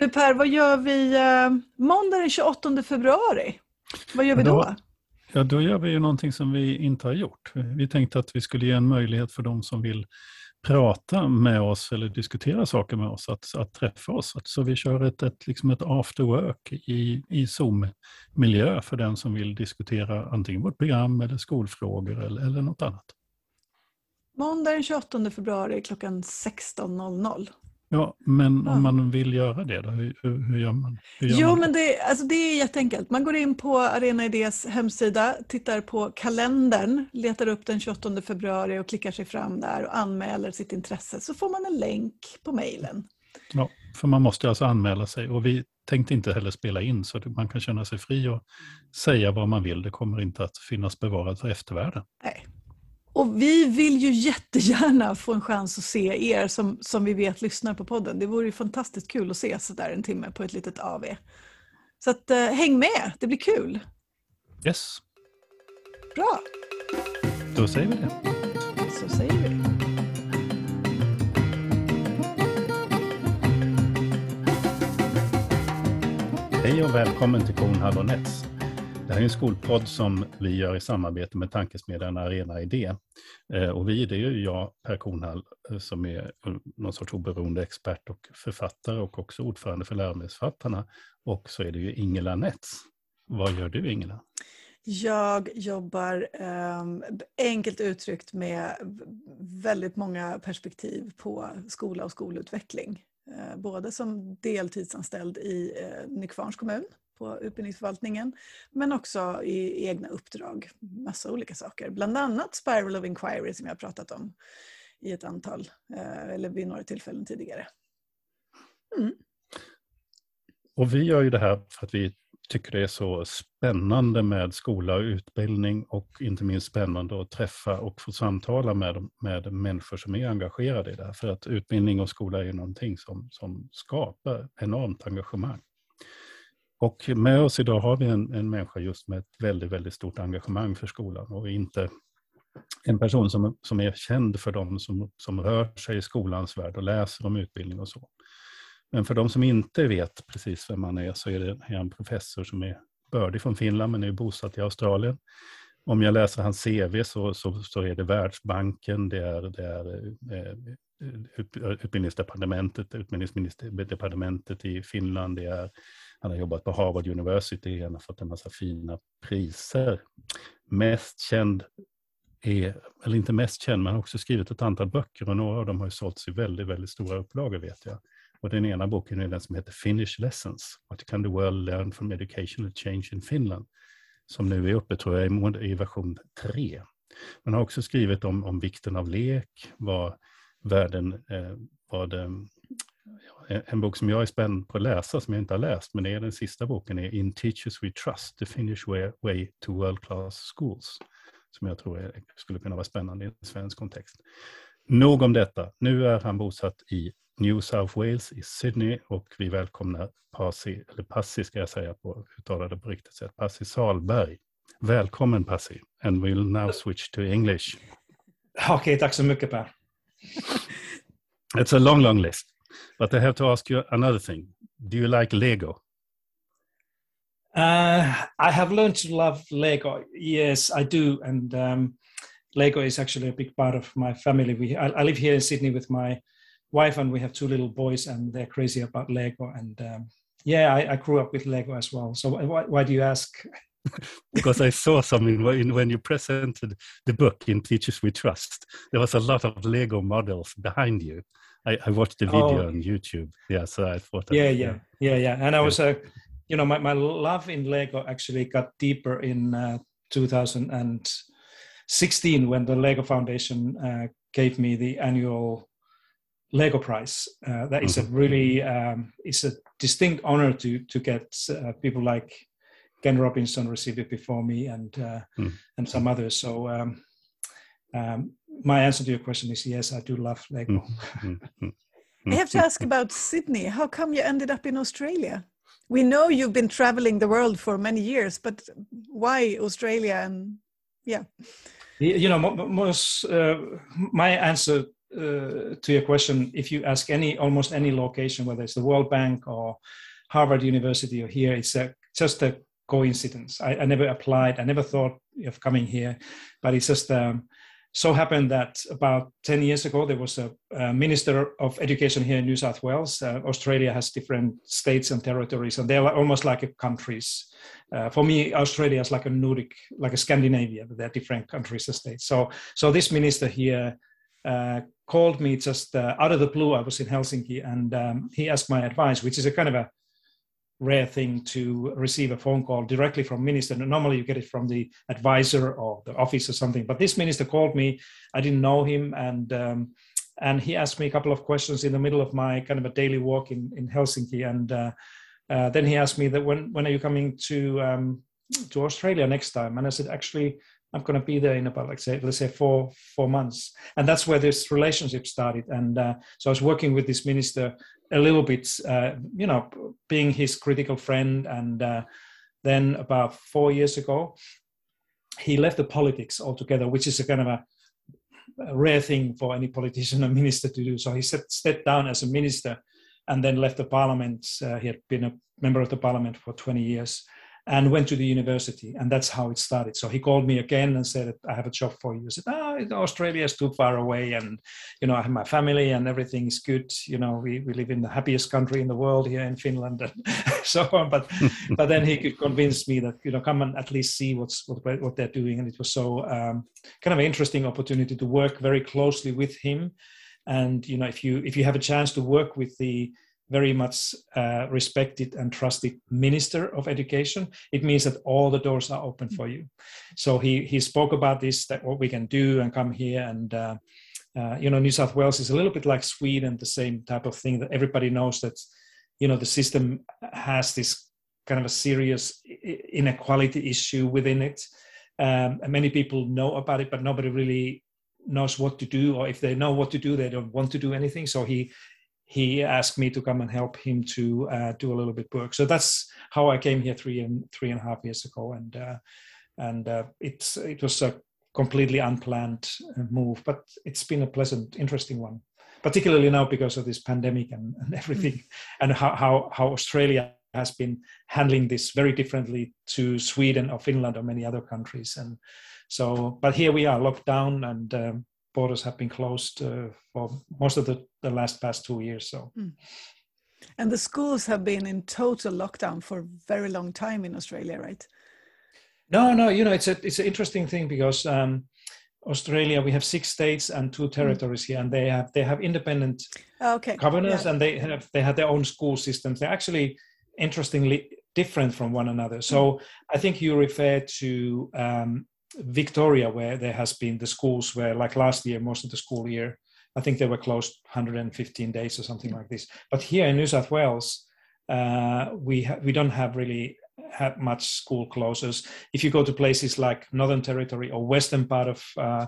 Du Per, vad gör vi eh, måndag den 28 februari? Vad gör vi Ja, då? Ja, då gör vi ju någonting som vi inte har gjort. Vi tänkte att vi skulle ge en möjlighet för de som vill prata med oss eller diskutera saker med oss att, att träffa oss. Så vi kör ett, ett, liksom ett after work i, i Zoom-miljö för den som vill diskutera antingen vårt program eller skolfrågor eller, eller något annat. Måndag den 28 februari klockan 16.00. Ja, men om man vill göra det, då, hur, hur gör man? Hur gör Jo, man? men det, alltså det är jätteenkelt. Man går in på Arena Idés hemsida, tittar på kalendern, letar upp den 28 februari och klickar sig fram där och anmäler sitt intresse. Så får man en länk på mejlen. Ja, för man måste alltså anmäla sig och vi tänkte inte heller spela in så man kan känna sig fri och säga vad man vill. Det kommer inte att finnas bevarat för eftervärlden. Nej. Och vi vill ju jättegärna få en chans att se er som, som vi vet lyssnar på podden. Det vore ju fantastiskt kul att se så där en timme på ett litet AV. Så att, eh, häng med, det blir kul. Yes, Bra, då säger vi det. så säger vi. Hej och välkommen till Kornhall och Nets. Det här är en skolpodd som vi gör i samarbete med tankesmedjan Arena Idé. Eh, och vi, det är ju jag, Per Kornhall, eh, som är eh, någon sorts oberoende expert och författare och också ordförande för läromedelsförfattarna. Och så är det ju Ingela Nets. Vad gör du Ingela? Jag jobbar ehm, enkelt uttryckt med väldigt många perspektiv på skola och skolutveckling. Både som deltidsanställd i eh, Nykvarns kommun på utbildningsförvaltningen men också i egna uppdrag. Massa olika saker. Bland annat Spiral of Inquiry som jag har pratat om i ett antal, eh, eller vid några tillfällen tidigare. Mm. Och vi gör ju det här för att vi tycker det är så spännande med skola och utbildning och inte minst spännande att träffa och få samtala med, med människor som är engagerade i det här. För att utbildning och skola är ju någonting som, som skapar enormt engagemang. Och med oss idag har vi en, en människa just med ett väldigt, väldigt stort engagemang för skolan och inte en person som, som är känd för de som, som rör sig i skolans värld och läser om utbildning och så. Men för de som inte vet precis vem han är så är det är professor som är bördig från Finland men är bosatt i Australien. Om jag läser hans CV så, så, så är det Världsbanken, det är, det är eh, utbildningsdepartementet, utbildningsdepartementet i Finland, det är, han har jobbat på Harvard University, han har fått en massa fina priser. Mest känd är, eller inte mest känd, men han har också skrivit ett antal böcker och några av dem har ju sålts i väldigt, väldigt stora upplagor vet jag. Och den ena boken är den som heter Finnish Lessons, What can the world learn from educational change in Finland? Som nu är uppe tror jag i version 3. Man har också skrivit om, om vikten av lek, vad världen, eh, vad, eh, en- bok som jag är spänd på att läsa, som jag inte har läst, men det är den sista boken, är In Teachers We Trust, The Finnish Way, way to World Class Schools, som jag tror är, skulle kunna vara spännande i en svensk kontext. Nog om detta. Nu är han bosatt i New South Wales i Sydney och vi välkomnar Pasi, eller Passi ska jag säga på uttala det på riktigt sätt, Passi Salberg. Välkommen Passi, and we'll now switch to English. Okej, tack så mycket Per. It's a long, long list, but I have to ask you another thing. Do you like Lego? Uh, I have learned to love Lego. Yes, I do, and um, Lego is actually a big part of my family. We I, I live here in Sydney with my wife, and we have two little boys, and they're crazy about Lego. And um, yeah, I, I grew up with Lego as well. So why, why do you ask? Because I saw something when when you presented the book in Teachers We Trust. There was a lot of Lego models behind you. I, I watched the video Oh. on YouTube. Yeah, so I thought. yeah yeah yeah yeah and i was uh, you know my, my love in lego actually got deeper in uh, 2016 when the lego foundation uh, gave me the annual lego prize uh, that is a really um, it's a distinct honor to to get uh, people like ken robinson received it before me and uh, Mm. and some others so um, um, my answer to your question is yes i do love lego Mm, mm, I have to ask about Sydney. How come you ended up in Australia? We know you've been traveling the world for many years, but why Australia? And yeah, you know mo- mo- most uh, my answer uh, to your question, if you ask any almost any location, whether it's the World Bank or Harvard University or here, it's a, just a coincidence. I, I, never applied. I never thought of coming here, but it's just um, so happened that about 10 years ago, there was a, a minister of education here in New South Wales. Uh, Australia has different states and territories, and they're almost like countries. Uh, for me, Australia is like a Nordic, like a Scandinavia, but they're different countries and states. So, so this minister here uh, called me just uh, out of the blue. I was in Helsinki, and um, he asked my advice, which is a kind of a rare thing to receive a phone call directly from minister. Normally you get it from the advisor or the office or something. But this minister called me. I didn't know him, and um, and he asked me a couple of questions in the middle of my kind of a daily walk in in Helsinki. And uh, uh, then he asked me that when when are you coming to um, to Australia next time? And I said actually. I'm going to be there in about, like say, let's say four four months, and that's where this relationship started. And uh, so I was working with this minister a little bit, uh, you know, being his critical friend. And uh, then about four years ago, he left the politics altogether, which is a kind of a, a rare thing for any politician or minister to do. So he set, stepped down as a minister and then left the parliament. Uh, he had been a member of the parliament for 20 years and went to the university and that's how it started. So he called me again and said i have a job for you. I said oh australia is too far away and you know i have my family and everything is good. You know we, we live in the happiest country in the world here in finland and so on. But but then he could convince me that you know come and at least see what's what, what they're doing. And it was so um, kind of an interesting opportunity to work very closely with him. And you know if you if you have a chance to work with the very much uh, respected and trusted minister of education, it means that all the doors are open for you. So he he spoke about this that what we can do and come here and. Uh, uh, you know, New South Wales is a little bit like Sweden, the same type of thing that everybody knows that, you know, the system has this kind of a serious inequality issue within it. Um, and many people know about it, but nobody really knows what to do, or if they know what to do, they don't want to do anything. So he he asked me to come and help him to uh, do a little bit work. So that's how I came here three and three and a half years ago, and uh, and uh, it's it was a completely unplanned uh, move, but it's been a pleasant, interesting one, particularly now because of this pandemic and, and everything, mm. and how, how how Australia has been handling this very differently to Sweden or Finland or many other countries, and so but here we are locked down and. Um, borders have been closed uh, for most of the, the last past two years. So. Mm. And the schools have been in total lockdown for a very long time in Australia, right? No, no. You know, it's a it's an interesting thing because um, Australia we have six states and two hmm. territories mm. here, and they have they have independent okay. governors, yeah. and they have they have their own school systems. They're actually interestingly different from one another. So mm. I think you refer to um, Victoria, where there has been the schools where, like last year, most of the school year, I think they were closed 115 days or something like this. But here in New South Wales, uh, we ha- we don't have really have much school closures. If you go to places like Northern Territory or western part of uh,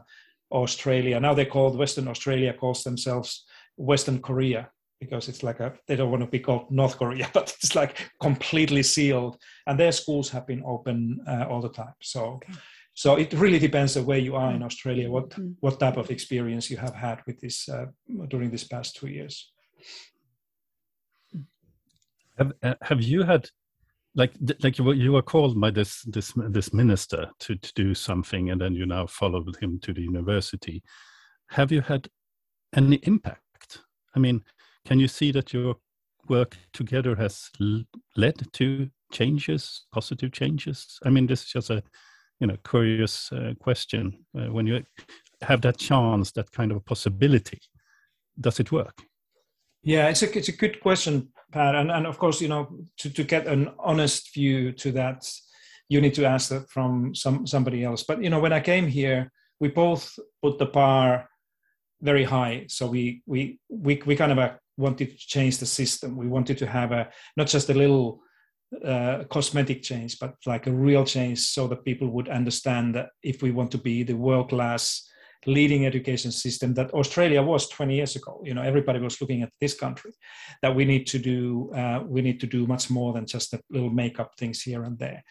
Australia, now they're called Western Australia calls themselves Western Korea because it's like a they don't want to be called North Korea, but it's like completely sealed, and their schools have been open uh, all the time. So. Okay so it really depends on where you are in mm. Australia, what mm-hmm. what type of experience you have had with this uh, during this past two years. Have Have you had like like you were, you were called by this this this minister to to do something, and then you now followed him to the university. Have you had any impact? I mean, can you see that your work together has led to changes, positive changes? I mean, this is just a you know curious uh, question uh, when you have that chance that kind of possibility does it work? Yeah it's a it's a good question pat. And, and of course you know to, to get an honest view to that you need to ask that from some somebody else. But you know when i came here we both put the bar very high. So we we we, we kind of uh, wanted to change the system. We wanted to have a not just a little uh, cosmetic change, but like a real change so that people would understand that if we want to be the world class leading education system that Australia was 20 years ago, you know, everybody was looking at this country, that we need to do, uh, we need to do much more than just a little makeup things here and there.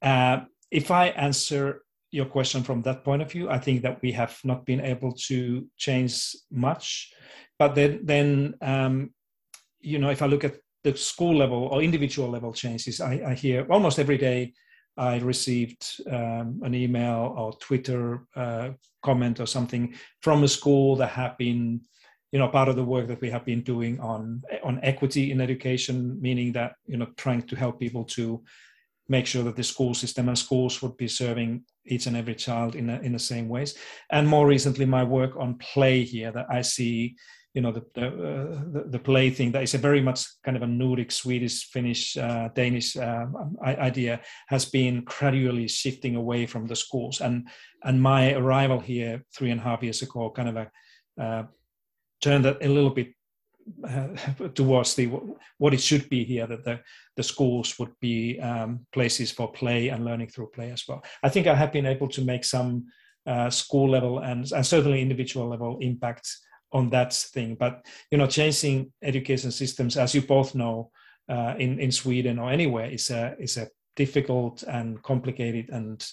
Uh, if I answer your question from that point of view. I think that we have not been able to change much, but then, then um, you know, if I look at the school level or individual level changes, I, I hear almost every day I received um, an email or Twitter uh, comment or something from a school that have been, you know, part of the work that we have been doing on on equity in education, meaning that you know, trying to help people to make sure that the school system and schools would be serving each and every child in a, in the same ways. And more recently, my work on play here that I see you know the the, uh, the, the play thing that is a very much kind of a Nordic, Swedish, Finnish, uh, Danish uh, idea has been gradually shifting away from the schools. And and my arrival here three and a half years ago kind of a, uh, turned that a little bit uh, towards the what it should be here that the the schools would be um, places for play and learning through play as well. I think I have been able to make some uh, school level and, and certainly individual level impacts on that thing. But you know, changing education systems, as you both know, uh, in in Sweden or anywhere, is a is a difficult and complicated and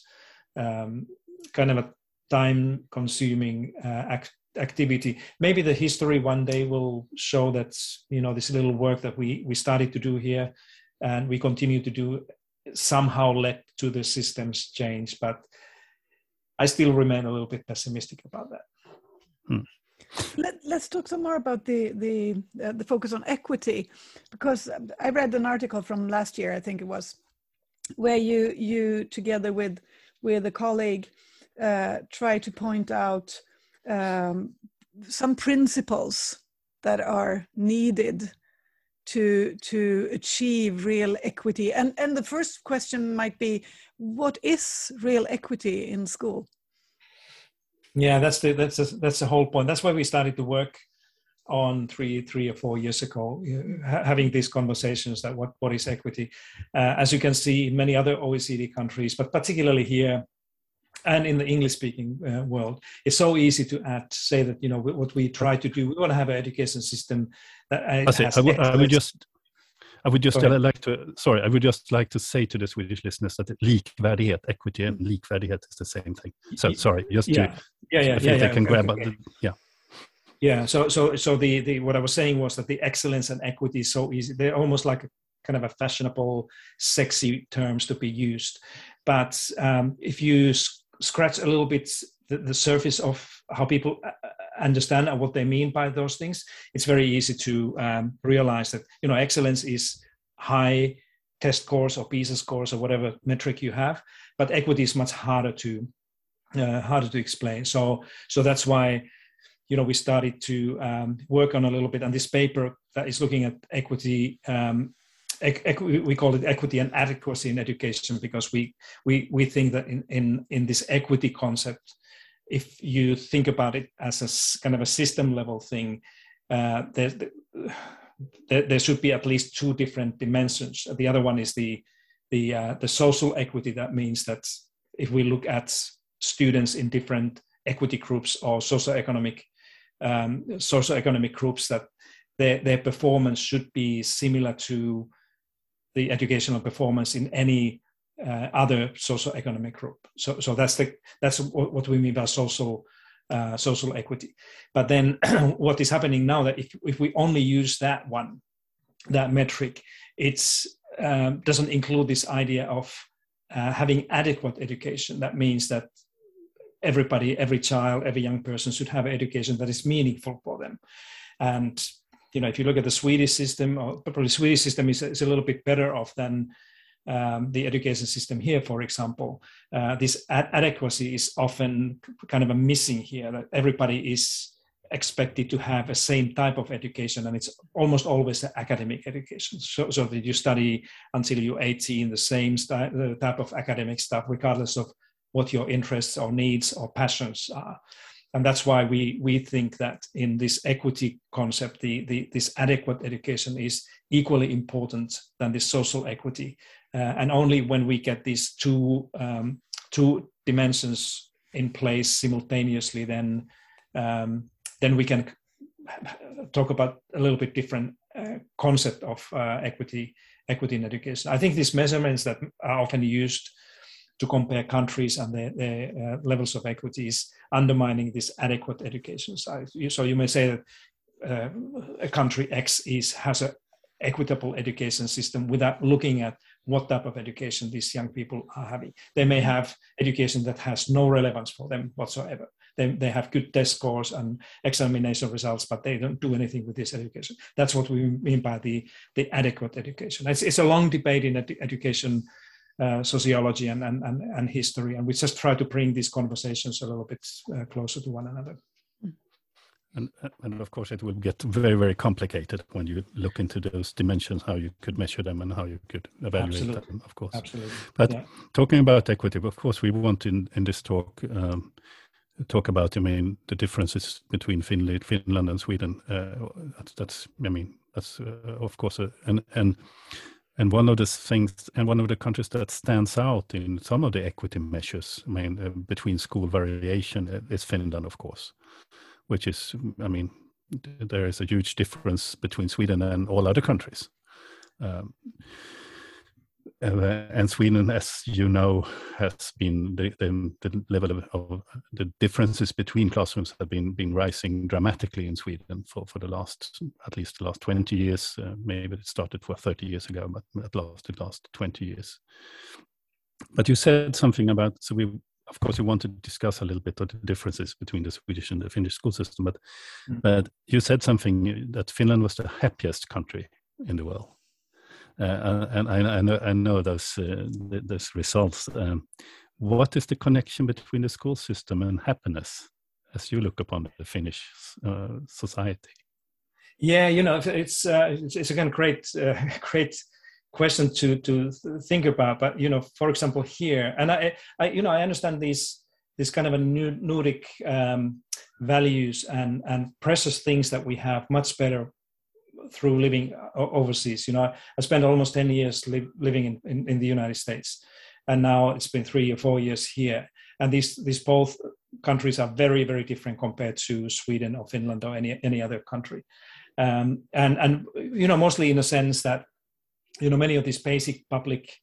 um, kind of a time-consuming uh, act, activity. Maybe the history one day will show that you know this little work that we we started to do here and we continue to do somehow led to the systems change, but. I still remain a little bit pessimistic about that. Hmm. Let, us talk some more about the the uh, the focus on equity, because I read an article from last year, I think it was, where you you together with with a colleague uh, try to point out um, some principles that are needed to to achieve real equity. And and the first question might be, what is real equity in school? Yeah, that's the that's the, that's the whole point. That's why we started to work on three three or four years ago, having these conversations that what what is equity, uh, as you can see in many other OECD countries, but particularly here and in the English speaking uh, world, it's so easy to add say that you know what we try to do. We want to have an education system that uh, I, would, I would just I would just like to, sorry, I would just like to say to the Swedish listeners that likvärdighet, equity and likvärdighet is the same thing. So sorry, just yeah. to, yeah, yeah, yeah, yeah, can okay, grab, okay. yeah. Yeah, so so so the the what I was saying was that the excellence and equity is so easy. They're almost like kind of a fashionable, sexy terms to be used. But um, if you scratch a little bit the, the surface of how people uh, understand what they mean by those things, it's very easy to um, realize that you know excellence is high test scores or PISA scores or whatever metric you have, but equity is much harder to uh, harder to explain. So so that's why you know we started to um, work on a little bit on this paper that is looking at equity. Um, we call it equity and adequacy in education because we we we think that in in in this equity concept if you think about it as a kind of a system level thing, uh, there, there, should be at least two different dimensions. The other one is the the uh, the social equity. That means that if we look at students in different equity groups or socioeconomic um, socioeconomic groups, that their their performance should be similar to the educational performance in any uh, other social economic group. So, so that's the that's what we mean by social uh, social equity. But then, what is happening now that if if we only use that one, that metric, it's um, doesn't include this idea of uh, having adequate education. That means that everybody, every child, every young person should have education that is meaningful for them. And you know, if you look at the Swedish system, or probably Swedish system is, is a little bit better off than um, the education system here, for example, uh, this ad- adequacy is often kind of a missing here. That everybody is expected to have the same type of education, and it's almost always academic education. So, so that you study until you're 18, the same st- type of academic stuff, regardless of what your interests or needs or passions are. And that's why we, we think that in this equity concept, the, the, this adequate education is equally important than this social equity and only when we get these two um, two dimensions in place simultaneously, then um, then we can talk about a little bit different uh, concept of uh, equity equity in education. I think these measurements that are often used to compare countries and their, their uh, levels of equity is undermining this adequate education side. So you may say that uh, a country X is has a equitable education system without looking at what type of education these young people are having. They may have education that has no relevance for them whatsoever. They, they have good test scores and examination results, but they don't do anything with this education. That's what we mean by the, the adequate education. It's, it's a long debate in ed- education uh, sociology and, and, and, and, history, and we just try to bring these conversations a little bit uh, closer to one another. And, and of course, it will get very, very complicated when you look into those dimensions, how you could measure them and how you could evaluate Absolutely. them, of course. Absolutely. But yeah. talking about equity, of course, we want in, in this talk um, talk about, I mean, the differences between Finland, Finland and Sweden. Uh, that's, that's, I mean, that's uh, of course, uh, and and and one of the things, and one of the countries that stands out in some of the equity measures, I mean, uh, between school variation uh, is Finland, of course which is, I mean, there is a huge difference between Sweden and all other countries. Um, uh, and Sweden, as you know, has been the, the, the level of, of, the differences between classrooms have been been rising dramatically in Sweden for, for the last at least the last 20 years. Uh, maybe it started for 30 years ago, but at last the last 20 years. But you said something about so we of course, you want to discuss a little bit of the differences between the Swedish and the Finnish school system, but mm. but you said something that Finland was the happiest country in the world, uh, and I, I, know I know those uh, those results. Um, what is the connection between the school system and happiness, as you look upon the Finnish uh, society? Yeah, you know, it's uh, it's, it's again great uh, great question to to think about. But you know, for example, here, and I, I you know, I understand these this kind of a Nordic um, values and and precious things that we have much better through living overseas. You know, I spent almost ten years li- living in, in, in the United States, and now it's been three or four years here. And these these both countries are very very different compared to Sweden or Finland or any any other country. Um, and and you know mostly in the sense that you know many of these basic public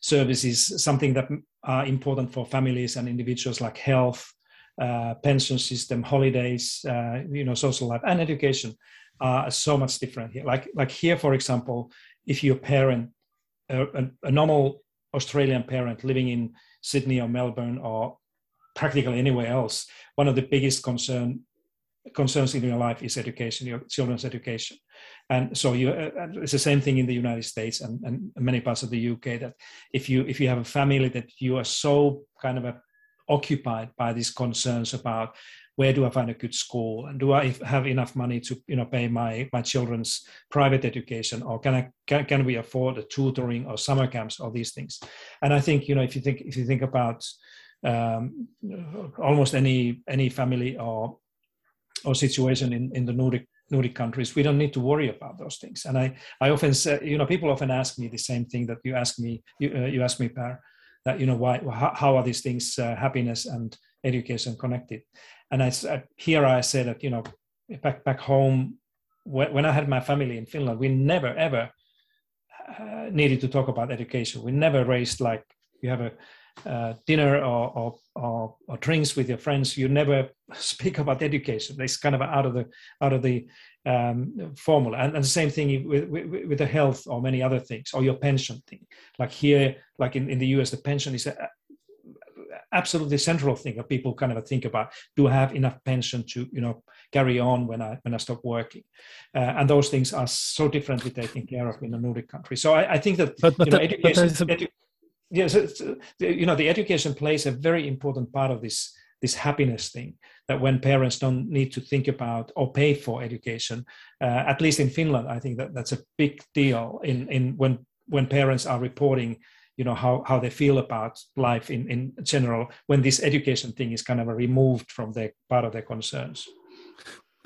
services something that are important for families and individuals like health uh, pension system holidays uh, you know social life and education are so much different here. Like like here for example if you're a parent a, a normal australian parent living in sydney or melbourne or practically anywhere else one of the biggest concern concerns in your life is education your children's education and so you uh, it's the same thing in the united states and, and many parts of the uk that if you if you have a family that you are so kind of a, occupied by these concerns about where do i find a good school and do i have enough money to you know pay my my children's private education or can i can, can we afford a tutoring or summer camps or these things? And i think you know if you think if you think about um, almost any any family or or situation in, in the Nordic Nordic countries, we don't need to worry about those things. And I, I often say, you know, people often ask me the same thing that you ask me, you, uh, you ask me, Per, that, you know, why, how, how are these things, uh, happiness and education connected? And I, uh, here I say that, you know, back, back home, when, when I had my family in Finland, we never, ever uh, needed to talk about education. We never raised like, you have a, uh, dinner or, or, or, or, drinks with your friends, you never speak about education. It's kind of out of the out of the um, formula. And, and, the same thing with, with, with, the health or many other things, or your pension thing. Like here, like in, in the US, the pension is a, absolutely central thing that people kind of think about do I have enough pension to you know carry on when i when i stop working uh, and those things are so differently taken care of in the nordic countries so i, I think that but, but, you know, that, but edu- yes, you know, the education plays a very important part of this this happiness thing that when parents don't need to think about or pay for education uh, at least in finland i think that that's a big deal in in when when parents are reporting you know how how they feel about life in in general when this education thing is kind of removed from their part of their concerns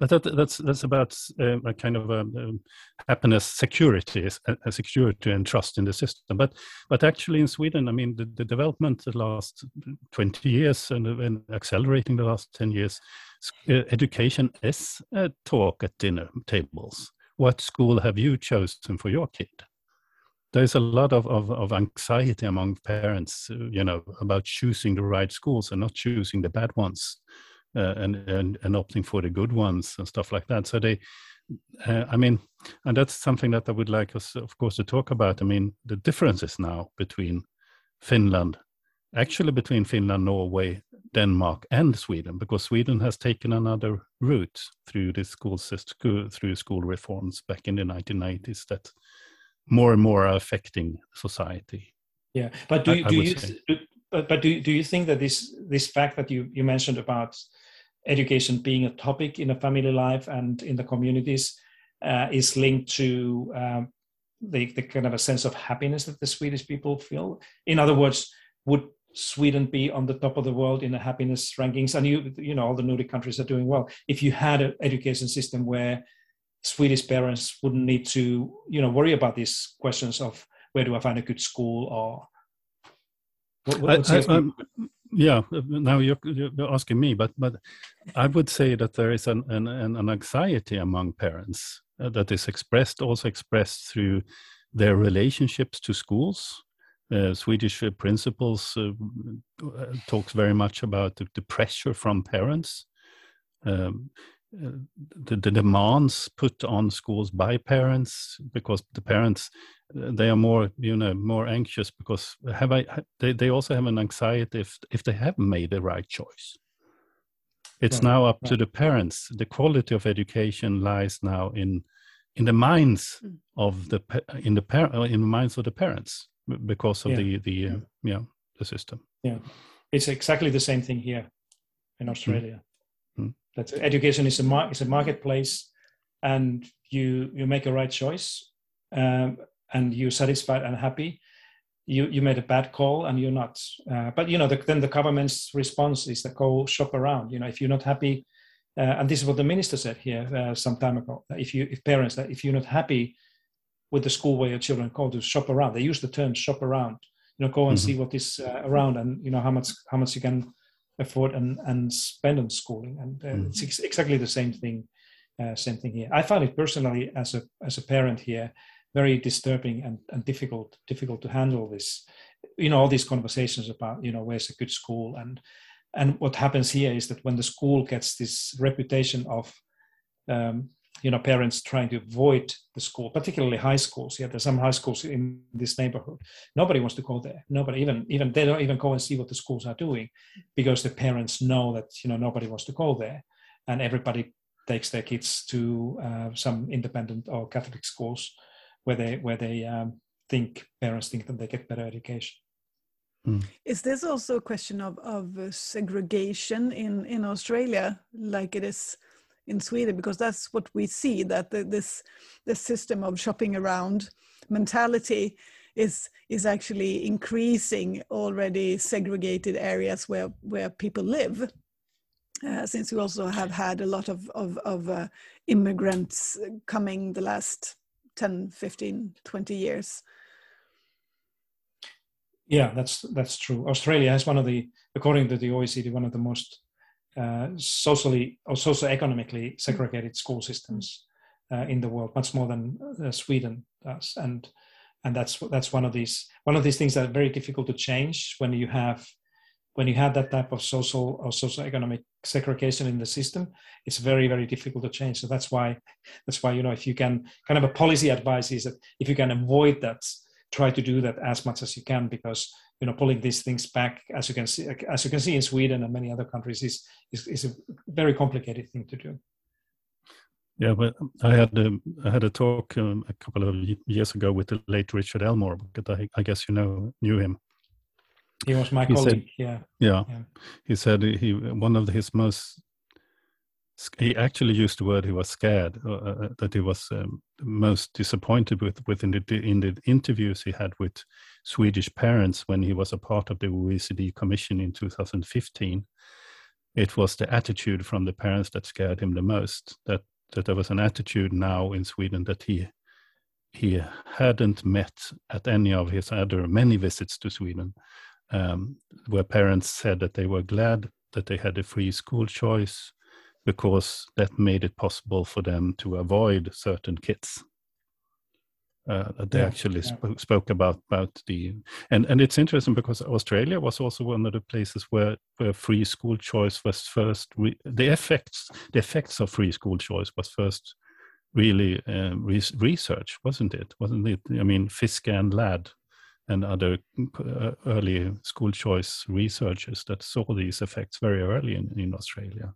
but that, that's that's about uh, a kind of um, um, happiness, security, a, a, security and trust in the system. But but actually in Sweden, I mean, the, the development the last twenty years and, and accelerating the last ten years, uh, education is a talk at dinner tables. What school have you chosen for your kid? there's a lot of, of, of anxiety among parents, uh, you know, about choosing the right schools and not choosing the bad ones, uh, and, and and opting for the good ones and stuff like that. So they, uh, I mean, and that's something that I would like us, of course, to talk about. I mean, the differences now between Finland, actually between Finland, Norway, Denmark, and Sweden, because Sweden has taken another route through the school system, through school reforms back in the 1990s that more and more are affecting society. Yeah, but do, I, do I you but, but do, do you think that this this fact that you, you mentioned about education being a topic in a family life and in the communities uh, is linked to um, the, the kind of a sense of happiness that the Swedish people feel? In other words, would Sweden be on the top of the world in the happiness rankings? And you, you know, all the Nordic countries are doing well. If you had an education system where Swedish parents wouldn't need to, you know, worry about these questions of where do I find a good school or. What, I, I, um, yeah, now you're, you're, asking me, but but I would say that there is an an, an anxiety among parents uh, that is expressed also expressed through their relationships to schools. Uh, Swedish principles uh, uh, talks very much about the, the pressure from parents. Um, the, the, demands put on schools by parents because the parents they are more you know more anxious because have i they, they also have an anxiety if if they haven't made the right choice it's right. now up right. to the parents the quality of education lies now in in the minds hmm. of the in the par- in the minds of the parents because of yeah. the the uh, yeah the system yeah it's exactly the same thing here in australia mm that education is a mar- is a marketplace, and you you make a right choice, um, and you're satisfied and happy. You you made a bad call and you're not. Uh, but you know the, then the government's response is to go shop around. You know if you're not happy, uh, and this is what the minister said here uh, some time ago. If you if parents that if you're not happy with the school where your children go to shop around, they use the term shop around. You know, go and mm-hmm. see what is uh, around, and you know how much how much you can afford and, and spend on schooling. And uh, mm-hmm. it's ex- exactly the same thing. Uh, same thing here. I find it personally as a as a parent here very disturbing and, and difficult difficult to handle this. You know all these conversations about you know where's a good school and and what happens here is that when the school gets this reputation of um, you know parents trying to avoid the school particularly high schools. Yeah there's some high schools in this neighborhood. Nobody wants to go there. Nobody even even they don't even go and see what the schools are doing because the parents know that you know nobody wants to go there. And everybody takes their kids to uh, some independent or catholic schools where they where they um, think parents think that they get better education. Mm. Is this also a question of, of segregation in, in Australia, like it is in Sweden because that's what we see that the, this this system of shopping around mentality is is actually increasing already segregated areas where where people live uh, since we also have had a lot of of, of uh, immigrants coming the last 10 15 20 years. Yeah that's that's true. Australia has one of the according to the oecd one of the most uh, socially or socio-economically segregated school systems uh, in the world, much more than uh, Sweden does, and and that's that's one of these one of these things that are very difficult to change when you have when you have that type of social or socio-economic segregation in the system it's very very difficult to change. So that's why that's why you know if you can kind of a policy advice is that if you can avoid that try to do that as much as you can because you know pulling these things back as you can see as you can see in Sweden and many other countries is is, is a very complicated thing to do. Yeah, but I had a, I had a talk um, a couple of years ago with the late Richard Elmore, because I, I guess you know knew him. He was my he colleague. Said, yeah. yeah. yeah. He said he one of his most he actually used the word he was scared uh, uh, that he was um, most disappointed with within the in the interviews he had with Swedish parents when he was a part of the OECD Commission in 2015. It was the attitude from the parents that scared him the most. That that there was an attitude now in Sweden that he he hadn't met at any of his other many visits to Sweden, um, where parents said that they were glad that they had a free school choice because that made it possible for them to avoid certain kits Uh, they yeah, actually yeah. Spoke, spoke about about the and and it's interesting because Australia was also one of the places where where free school choice was first re, the effects the effects of free school choice was first really uh, re research wasn't it wasn't it I mean Fiske and Ladd and other uh, early school choice researchers that saw these effects very early in, in Australia.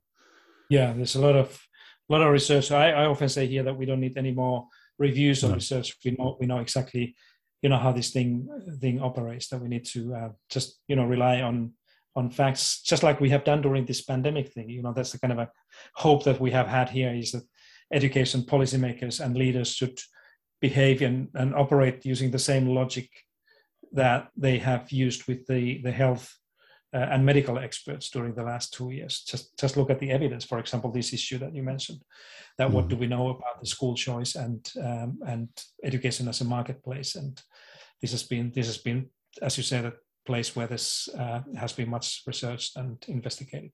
Yeah, there's a lot of a lot of research. I, I often say here that we don't need any more reviews or no. research. We know we know exactly, you know, how this thing thing operates. That we need to uh, just you know rely on on facts, just like we have done during this pandemic thing. You know, that's the kind of a hope that we have had here is that education policymakers and leaders should behave and, and operate using the same logic that they have used with the the health uh, and medical experts during the last two years. Just just look at the evidence. For example, this issue that you mentioned, that mm. what mm-hmm. do we know about the school choice and um, and education as a marketplace? And this has been this has been, as you said, a place where this uh, has been much researched and investigated.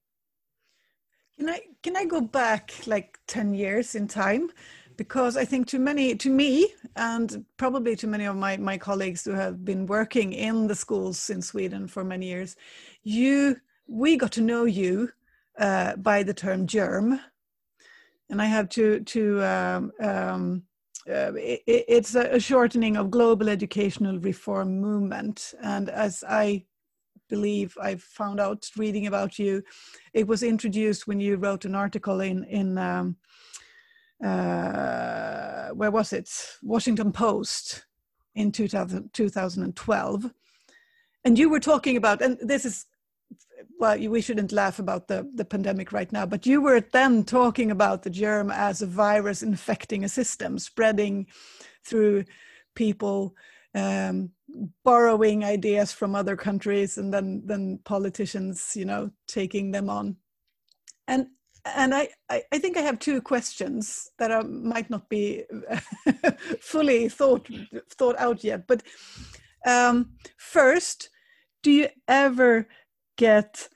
Can I can I go back like ten years in time? Because I think to many, to me, and probably to many of my, my colleagues who have been working in the schools in Sweden for many years, you, we got to know you uh, by the term germ. And I have to, to um, um, uh, it, it's a shortening of global educational reform movement. And as I believe I found out reading about you, it was introduced when you wrote an article in, in um, uh, where was it? Washington Post in 2000, 2012. And you were talking about, and this is, well, we shouldn't laugh about the, the pandemic right now, but you were then talking about the germ as a virus infecting a system, spreading through people um, borrowing ideas from other countries and then then politicians you know taking them on and and I, I, I, think I have two questions that are, might not be fully thought thought out yet. But um, first, do you ever get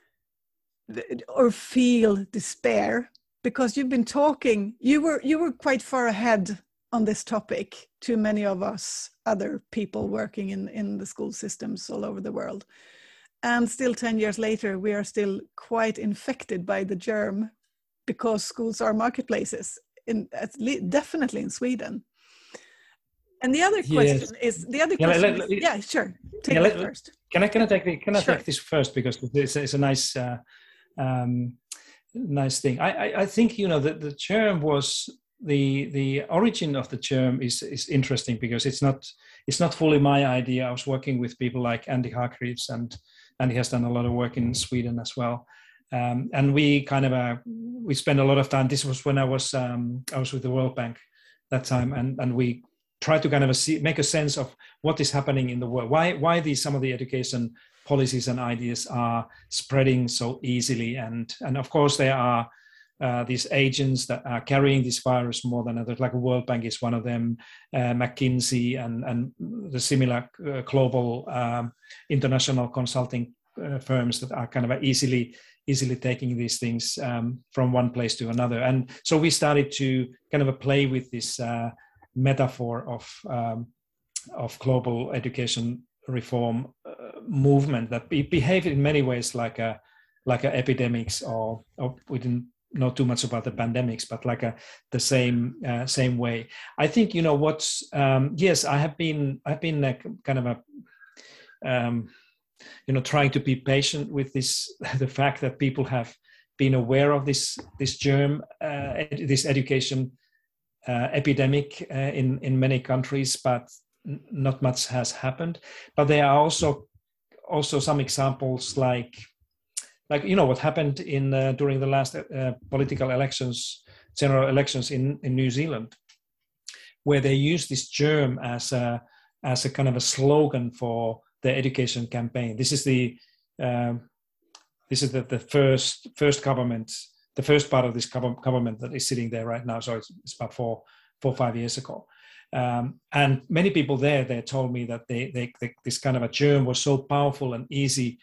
or feel despair because you've been talking? You were you were quite far ahead on this topic to many of us other people working in in the school systems all over the world. And still, 10 years later, we are still quite infected by the germ because schools are marketplaces in least, definitely in Sweden. And the other question yes. is the other yeah, question. Let, let, is, yeah, sure. Take yeah, let, first. Can I can I take the, can I sure. take this first because it's, it's a nice uh, um, nice thing. I, I, I think you know that the term was the the origin of the term is is interesting because it's not it's not fully my idea. I was working with people like Andy Hargreaves and and he has done a lot of work in Sweden as well um, and we kind of uh, we spent a lot of time. This was when I was um, I was with the World Bank that time, and and we tried to kind of see, make a sense of what is happening in the world. Why why these some of the education policies and ideas are spreading so easily, and and of course there are. Uh, these agents that are carrying this virus more than others, like World Bank is one of them, uh, McKinsey and and the similar uh, global um, international consulting uh, firms that are kind of easily easily taking these things um, from one place to another. And so we started to kind of play with this uh, metaphor of um, of global education reform uh, movement that be, behaved in many ways like a like a epidemics or, or we didn't know too much about the pandemics, but like a the same uh, same way. I think you know what's um, yes, I have been I've been like kind of a um, you know trying to be patient with this the fact that people have been aware of this this germ uh, ed- this education uh, epidemic uh, in in many countries but n- not much has happened. But there are also also some examples like like you know what happened in uh, during the last uh, political elections general elections in in New Zealand where they used this germ as a as a kind of a slogan for the education campaign. This is the um, this is the, the first first government, the first part of this government that is sitting there right now. So it's, it's about four four five years ago. Um, and many people there they told me that they, they, they, this kind of a germ was so powerful and easy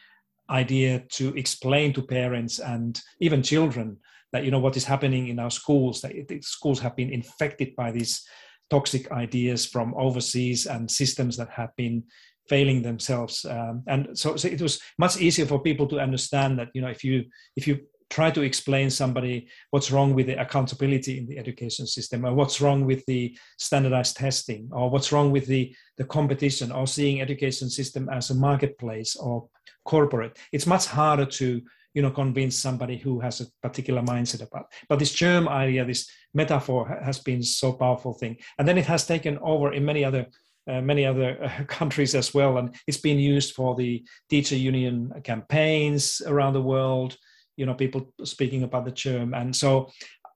idea to explain to parents and even children that you know what is happening in our schools that schools have been infected by these toxic ideas from overseas and systems that have been failing themselves um, and so, so, it was much easier for people to understand that you know if you if you try to explain somebody what's wrong with the accountability in the education system or what's wrong with the standardized testing or what's wrong with the the competition or seeing education system as a marketplace or corporate it's much harder to you know convince somebody who has a particular mindset about. But this germ idea this metaphor has been so powerful thing. And then it has taken over in many other uh, many other uh, countries as well. And it's been used for the teacher union campaigns around the world you know people speaking about the germ and so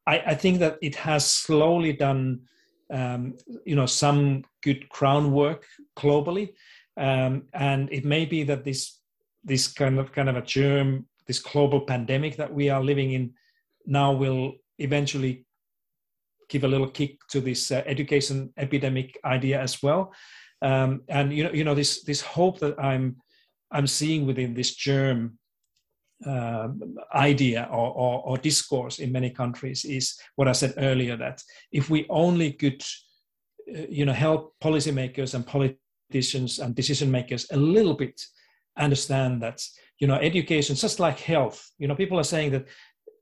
i, I think that it has slowly done um, you know some good groundwork globally. Um, and it may be that this this kind of kind of a germ this global pandemic that we are living in now will eventually give a little kick to this uh, education epidemic idea as well. Um, and you know you know this this hope that i'm i'm seeing within this germ uh, idea or, or, or, discourse in many countries is what I said earlier that if we only could, uh, you know, help policymakers and politicians and decision makers a little bit understand that, you know, education, just like health, you know, people are saying that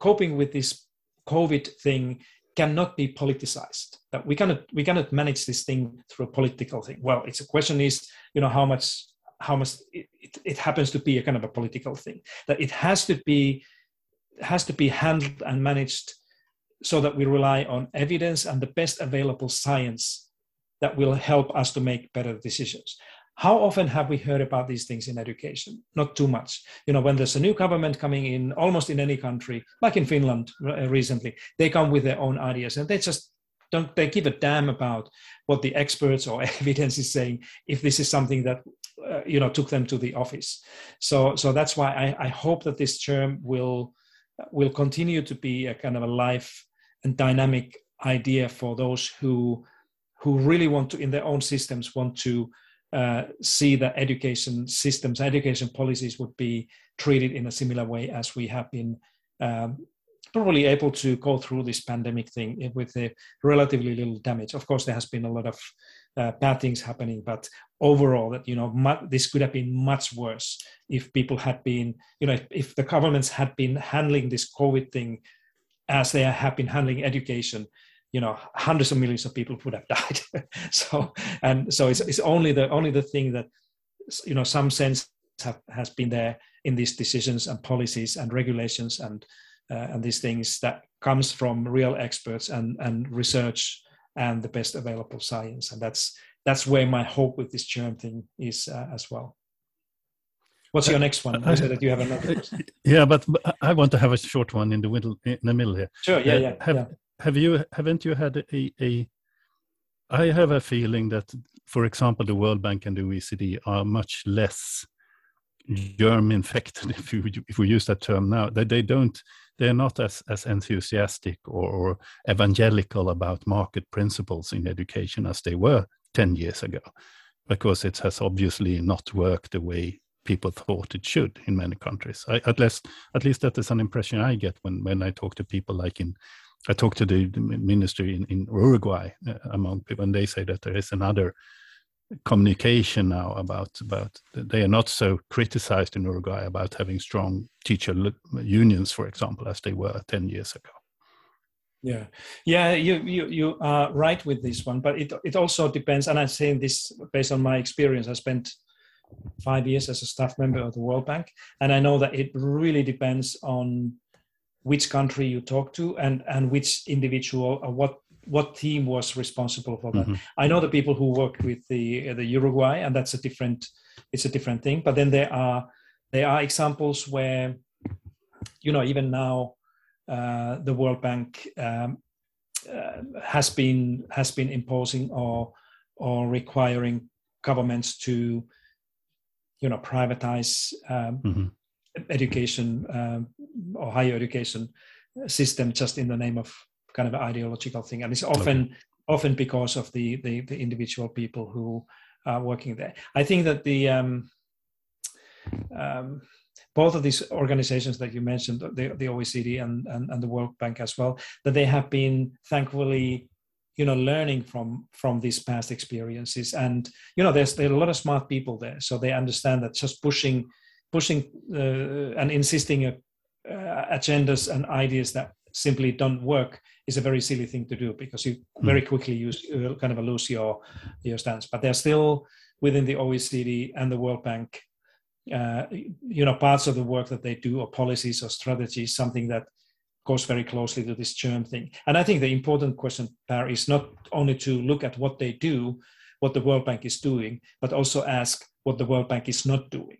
coping with this COVID thing cannot be politicized. That we cannot we cannot manage this thing through a political thing. Well, it's a question is, you know, how much how much it, it, it, happens to be a kind of a political thing that it has to be has to be handled and managed so that we rely on evidence and the best available science that will help us to make better decisions how often have we heard about these things in education? Not too much. You know when there's a new government coming in almost in any country like in finland uh, recently they come with their own ideas and they just don't they give a damn about what the experts or evidence is saying if this is something that uh, you know took them to the office. So so that's why I, I hope that this term will will continue to be a kind of a life and dynamic idea for those who who really want to in their own systems want to uh, see that education systems education policies would be treated in a similar way as we have been um, probably able to go through this pandemic thing with a relatively little damage. Of course, there has been a lot of uh, bad things happening, but overall, that you know, mu- this could have been much worse if people had been, you know, if, if, the governments had been handling this COVID thing as they have been handling education. You know, hundreds of millions of people would have died. so, and so it's, it's only the only the thing that you know some sense have, has been there in these decisions and policies and regulations and uh, and these things that comes from real experts and, and research and the best available science. And that's that's where my hope with this germ thing is uh, as well. What's your next one? You said that you have another. Yeah, but I want to have a short one in the middle. In the middle here. Sure. Yeah. Uh, yeah. Have yeah. Have you? Haven't you had a, a? I have a feeling that, for example, the World Bank and the OECD are much less germ infected, if you if we use that term now. That they don't they're not as, as enthusiastic or, or evangelical about market principles in education as they were 10 years ago, because it has obviously not worked the way people thought it should in many countries. I, at least, at least that is an impression I get when, when I talk to people like in, I talk to the, the ministry in, in Uruguay uh, among people, and they say that there is another communication now about about they are not so criticized in Uruguay about having strong teacher unions, for example, as they were ten years ago. Yeah, yeah, you you you are right with this one, but it it also depends. And I'm saying this based on my experience. I spent five years as a staff member of the World Bank, and I know that it really depends on which country you talk to and and which individual or what what team was responsible for that. Mm-hmm. I know the people who worked with the the Uruguay, and that's a different it's a different thing. But then there are there are examples where you know even now uh, the World Bank um, uh, has been has been imposing or or requiring governments to you know privatize um, mm-hmm. Education um, or higher education system just in the name of kind of ideological thing, and it's often okay. often because of the, the, the individual people who are working there. I think that the um, um, both of these organizations that you mentioned, the, the OECD and, and, and, the World Bank as well, that they have been thankfully, you know learning from from these past experiences and you know there's there are a lot of smart people there so they understand that just pushing pushing uh, and insisting uh, agendas and ideas that simply don't work is a very silly thing to do because you hmm. very quickly use uh, kind of lose your your stance but they're still within the oecd and the world bank uh, you know parts of the work that they do or policies or strategies something that goes very closely to this germ thing. And I think the important question there is not only to look at what they do, what the World Bank is doing, but also ask what the World Bank is not doing.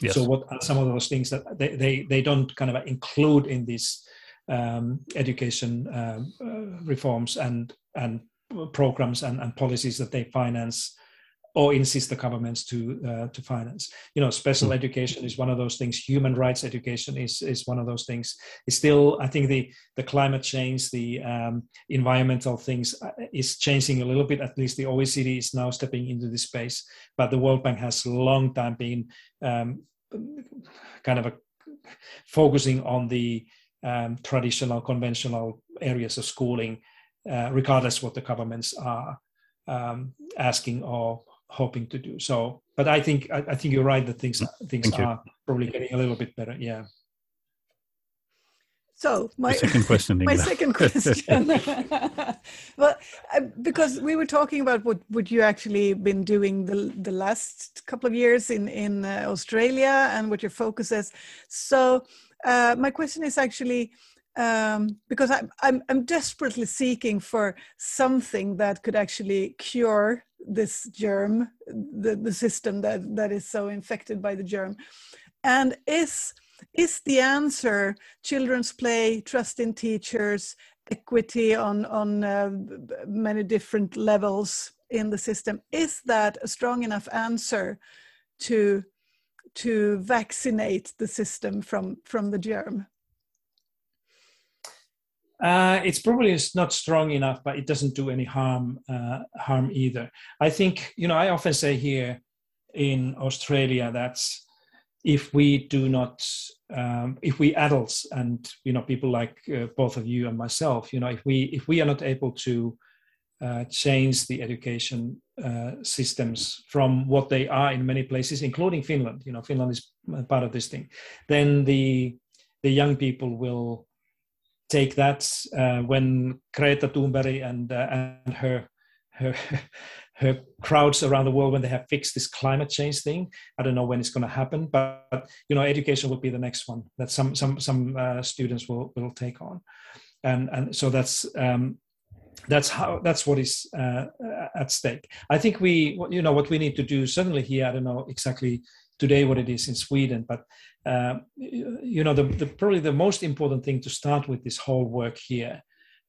Yes. So what are some of those things that they, they, they don't kind of include in these um, education um, uh, reforms and, and programs and, and policies that they finance or insist the governments to uh, to finance. You know, special mm. education is one of those things. Human rights education is is one of those things. It's still, I think, the the climate change, the um, environmental things uh, is changing a little bit. At least the OECD is now stepping into this space, but the World Bank has long time been um, kind of a, focusing on the um, traditional, conventional areas of schooling, uh, regardless what the governments are um, asking or hoping to do. So, but I think I, I think you're right that things things Thank are you. probably getting a little bit better. Yeah. So my second question. my second question. well, uh, because we were talking about what what you actually been doing the the last couple of years in in uh, Australia and what your focus is. So uh, my question is actually um, because I'm, I'm, I'm desperately seeking for something that could actually cure this germ, the, the system that, that is so infected by the germ. And is, is the answer children's play, trust in teachers, equity on, on uh, many different levels in the system? Is that a strong enough answer to, to vaccinate the system from, from the germ? Uh, it's probably not strong enough, but it doesn't do any harm uh, harm either. I think you know I often say here in Australia that if we do not, um, if we adults and you know people like uh, both of you and myself, you know, if we if we are not able to uh, change the education uh, systems from what they are in many places, including Finland. You know, Finland is part of this thing. Then the the young people will take that uh, when Greta Thunberg and uh, and her her her crowds around the world when they have fixed this climate change thing. I don't know when it's going to happen, but, but, you know, education will be the next one that some some some uh, students will will take on, and and so that's. Um, that's how that's what is uh, at stake i think we you know what we need to do certainly here i don't know exactly today what it is in sweden but uh, you know, the, the, probably the most important thing to start with this whole work here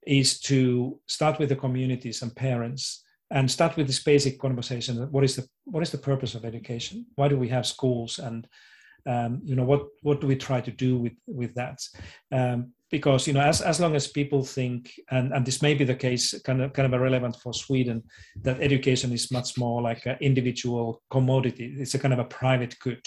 is to start with the communities and parents and start with this basic conversation. What is the what is the purpose of education? Why do we have schools? And um, you know, what what do we try to do with with that? Um, because you know, as as long as people think, and and this may be the case, kind of kind of relevant for Sweden, that education is much more like an individual commodity. It's a kind of a private good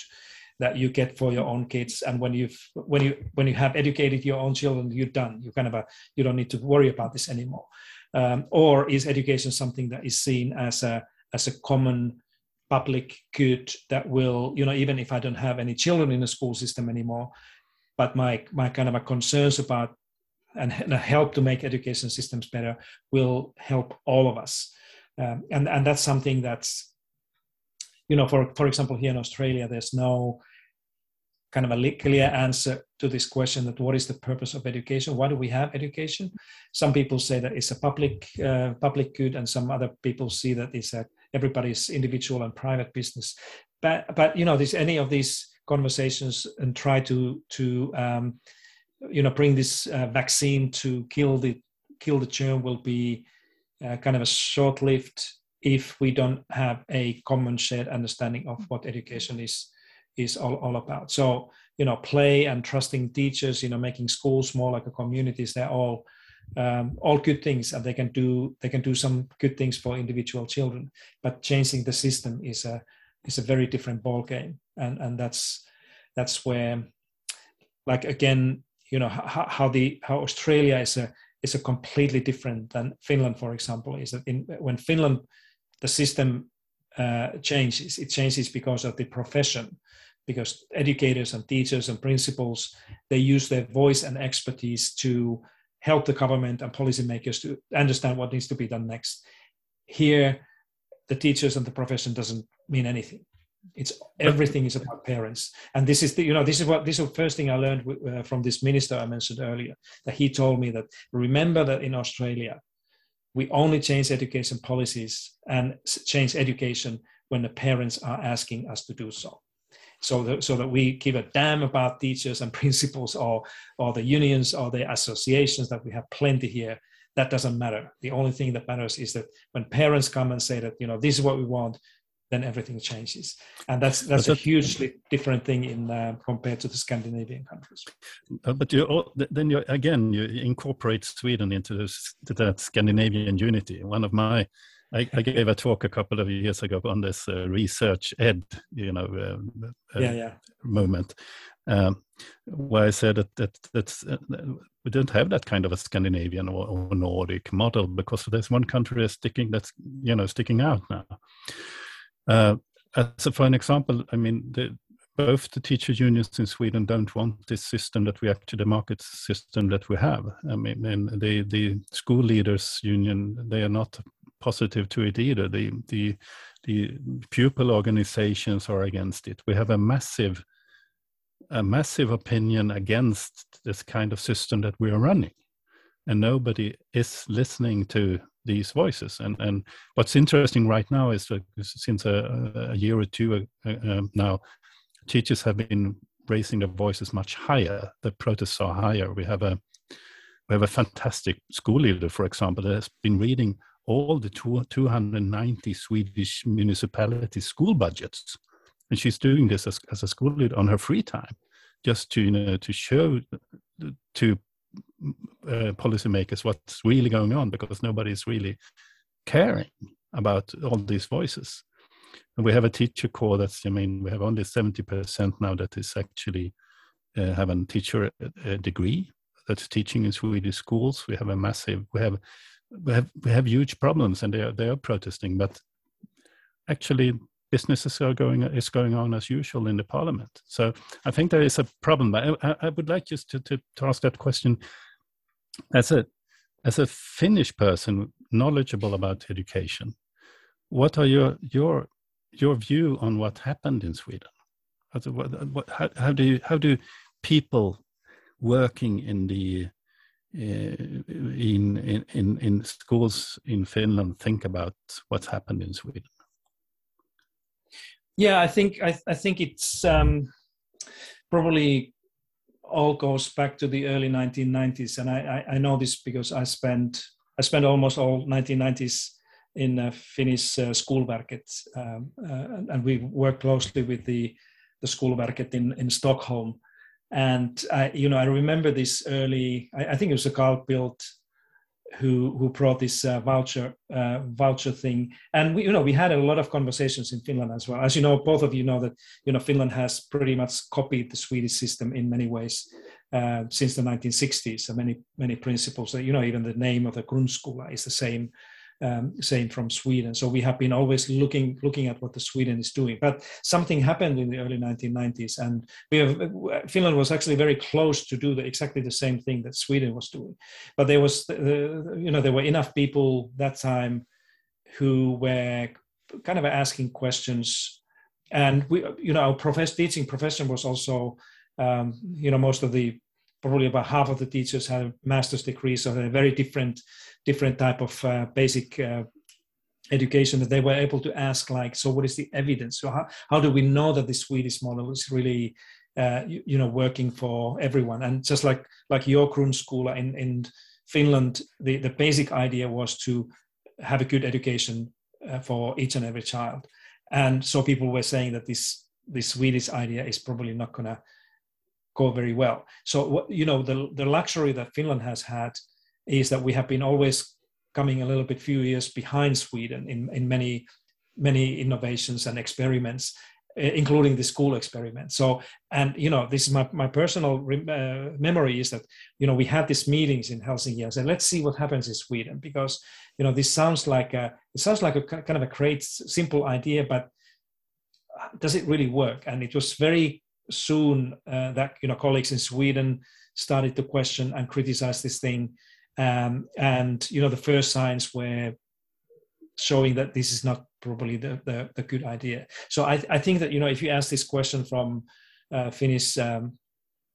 that you get for your own kids. And when you've when you when you have educated your own children you're done. You kind of a, you don't need to worry about this anymore. Um, or is education something that is seen as a as a common public good that will you know even if i don't have any children in the school system anymore but my my kind of a concerns about and, and help to make education systems better will help all of us um, and and that's something that's you know, for, for example, here in Australia, there's no kind of a clear answer to this question that what is the purpose of education? Why do we have education? Some people say that it's a public uh, public good, and some other people see that it's a everybody's individual and private business. But but you know, this any of these conversations and try to to um, you know bring this uh, vaccine to kill the kill the germ will be uh, kind of a short-lived if we don't have a common shared understanding of what education is is all, all about. So you know play and trusting teachers you know making schools more like a communities they're all um, all good things and they can do they can do some good things for individual children. But changing the system is a is a very different ball game and and that's that's where like again you know how, how the how australia is a is a completely different than Finland, for example. Is that in, when Finland, the system uh, changes, it changes because of the profession, because educators and teachers and principals they use their voice and expertise to help the government and policymakers to understand what needs to be done next. Here, the teachers and the profession doesn't mean anything it's everything is about parents. And this is the, you know this is what this is the first thing i learned uh, from this minister i mentioned earlier that he told me that remember that in australia we only change education policies and change education when the parents are asking us to do so. So that, so that we give a damn about teachers and principals or or the unions or the associations that we have plenty here. That doesn't matter. The only thing that matters is that when parents come and say that you know this is what we want then everything changes and that's that's a hugely different thing in uh, compared to the scandinavian countries uh, but you then you again you incorporate sweden into this that scandinavian unity one of my I, I, gave a talk a couple of years ago on this uh, research ed you know uh, uh, yeah, yeah. moment um, where I said that, that that's, uh, we don't have that kind of a Scandinavian or, or Nordic model because there's one country that's sticking that's you know sticking out now. Uh, as a, an example, I mean, the, both the teacher unions in Sweden don't want this system that we actually the market system that we have. I mean, and the the school leaders union they are not positive to it either. The the the pupil organizations are against it. We have a massive a massive opinion against this kind of system that we are running, and nobody is listening to these voices. And and what's interesting right now is that since a, a year or two uh, um, now, teachers have been raising their voices much higher. The protests are higher. We have a we have a fantastic school leader, for example, that has been reading all the two, 290 Swedish municipality school budgets, and she's doing this as, as a school leader on her free time, just to you know to show to uh, policymakers what's really going on because nobody is really caring about all these voices. And we have a teacher corps that's, I mean, we have only 70% now that is actually uh, have a teacher uh, degree that's teaching in Swedish schools. We have a massive, we have, we have, we have huge problems and they are, they are protesting, but actually businesses are going is going on as usual in the parliament. So I think there is a problem. I, I would like just to, to, to ask that question as a as a Finnish person knowledgeable about education. What are your your your view on what happened in Sweden? How, how, do you, how do people working in the uh, in, in in schools in Finland think about what's happened in Sweden? Yeah, I think I, I think it's um, probably all goes back to the early 1990s, and I, I, I know this because I spent I spent almost all 1990s in uh, Finnish uh, Skolverket, um, uh, and we worked closely with the the Skolverket in in Stockholm. And I, you know, I remember this early. I, I think it was a Carl Bildt who who brought this uh, voucher uh, voucher thing. And we you know we had a lot of conversations in finland as well. As you know both of you know that you know finland has pretty much copied the swedish system in many ways uh, since the 1960s so many many principles you know even the name of the grundskola is the same um, same from Sweden. So we have been always looking looking at what the Sweden is doing. But something happened in the early 1990s, and we have Finland was actually very close to do the, exactly the same thing that Sweden was doing. But there was, uh, you know, there were enough people that time who were kind of asking questions, and we, you know, our profess- teaching profession was also, um, you know, most of the probably about half of the teachers had a master's degree, so a very different different type of uh, basic uh, education that they were able to ask like so what is the evidence? So how, how do we know that the swedish model is really uh, you, you, know working for everyone? And just like like your grundskola in in finland the, the basic idea was to have a good education uh, for each and every child. And so people were saying that this this swedish idea is probably not going to go very well. So you know the the luxury that Finland has had is that we have been always coming a little bit few years behind Sweden in in many many innovations and experiments including the school experiment. So, and you know, this is my, my personal uh, memory is that, you know, we had these meetings in Helsinki and said, let's see what happens in Sweden because, you know, this sounds like a, it sounds like a kind of a great, simple idea, but does it really work? And it was very soon uh, that, you know, colleagues in Sweden started to question and criticize this thing. Um, and, you know, the first signs were showing that this is not probably the, the, the good idea. So I, I think that, you know, if you ask this question from uh, Finnish, um,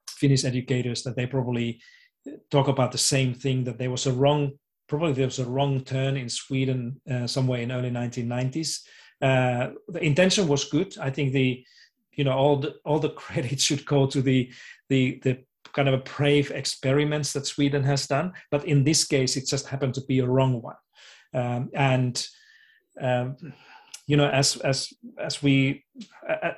Finnish educators, that they probably talk about the same thing, that there was a wrong, probably there was a wrong turn in Sweden uh, somewhere in early 1990s. Uh, the intention was good. I think the, you know, all the, all the credit should go to the, the, the kind of a brave experiments that Sweden has done. But in this case, it just happened to be a wrong one. Um, and um, you know, as as as we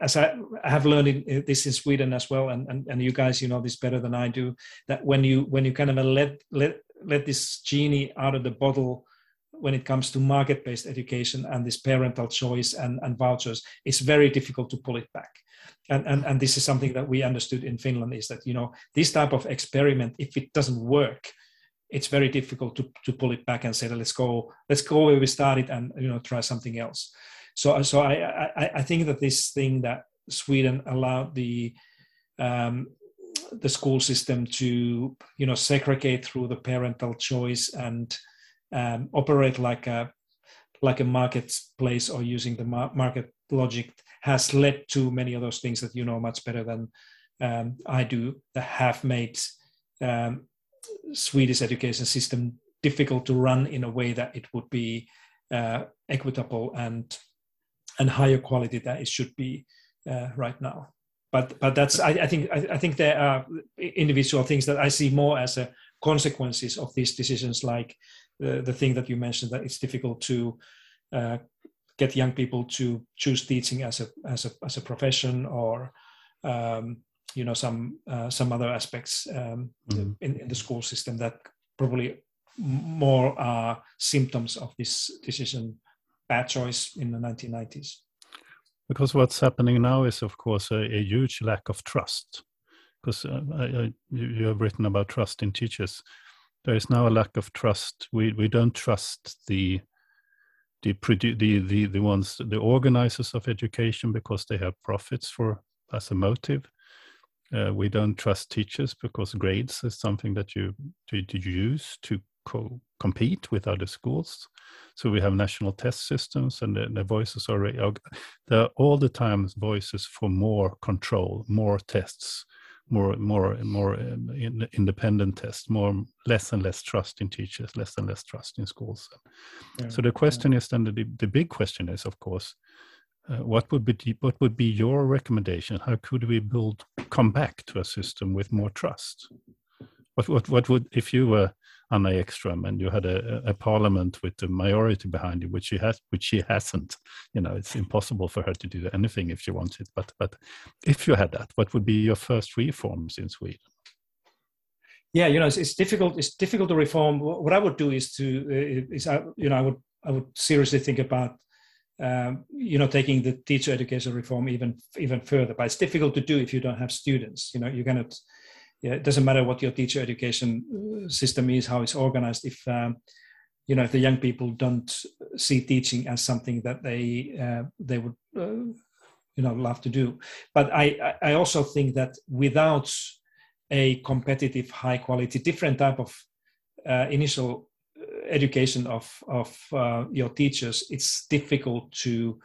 as I have learned this in Sweden as well, and, and and you guys, you know this better than I do. That when you when you kind of let let let this genie out of the bottle when it comes to market-based education and this parental choice and, and vouchers, it's very difficult to pull it back. And, and, and this is something that we understood in Finland is that, you know, this type of experiment, if it doesn't work, it's very difficult to, to pull it back and say let's go let's go where we started and you know try something else so so i i, I think that this thing that sweden allowed the um, the school system to you know segregate through the parental choice and um, operate like a like a marketplace or using the market logic has led to many of those things that you know much better than um, I do that have made um, Swedish education system difficult to run in a way that it would be uh, equitable and and higher quality that it should be uh, right now. But but that's I, I think I, I, think there are individual things that I see more as a consequences of these decisions, like the, the thing that you mentioned that it's difficult to uh, get young people to choose teaching as a as a as a profession or um, you know some uh, some other aspects um, mm-hmm. in, in the school system that probably more are symptoms of this decision bad choice in the 1990s because what's happening now is of course a, a huge lack of trust. Because uh, I, you have written about trust in teachers there is now a lack of trust. We we don't trust the the the the, the ones the organizers of education because they have profits for as a motive. Uh, we don't trust teachers because grades is something that you to, to use to co- compete with other schools. So we have national test systems, and the, the voices are there are all the time voices for more control, more tests, more more more um, in, independent tests, more less and less trust in teachers, less and less trust in schools. Yeah. So the question yeah. is then the the big question is of course uh, what would be what would be your recommendation? How could we build come back to a system with more trust? What what what would if you were Anna Ekström and you had a, a parliament with a majority behind you, which she has, which she hasn't. You know, it's impossible for her to do anything if she wanted. But but if you had that, what would be your first reforms in Sweden? Yeah, you know, it's, it's difficult. It's difficult to reform. What I would do is to uh, is I, you know I would I would seriously think about um, you know taking the teacher education reform even even further but it's difficult to do if you don't have students you know you cannot yeah, it doesn't matter what your teacher education uh, system is how it's organized if um, you know if the young people don't see teaching as something that they uh, they would uh, you know love to do but i i also think that without a competitive high quality different type of uh, initial education of of uh, your teachers, it's difficult to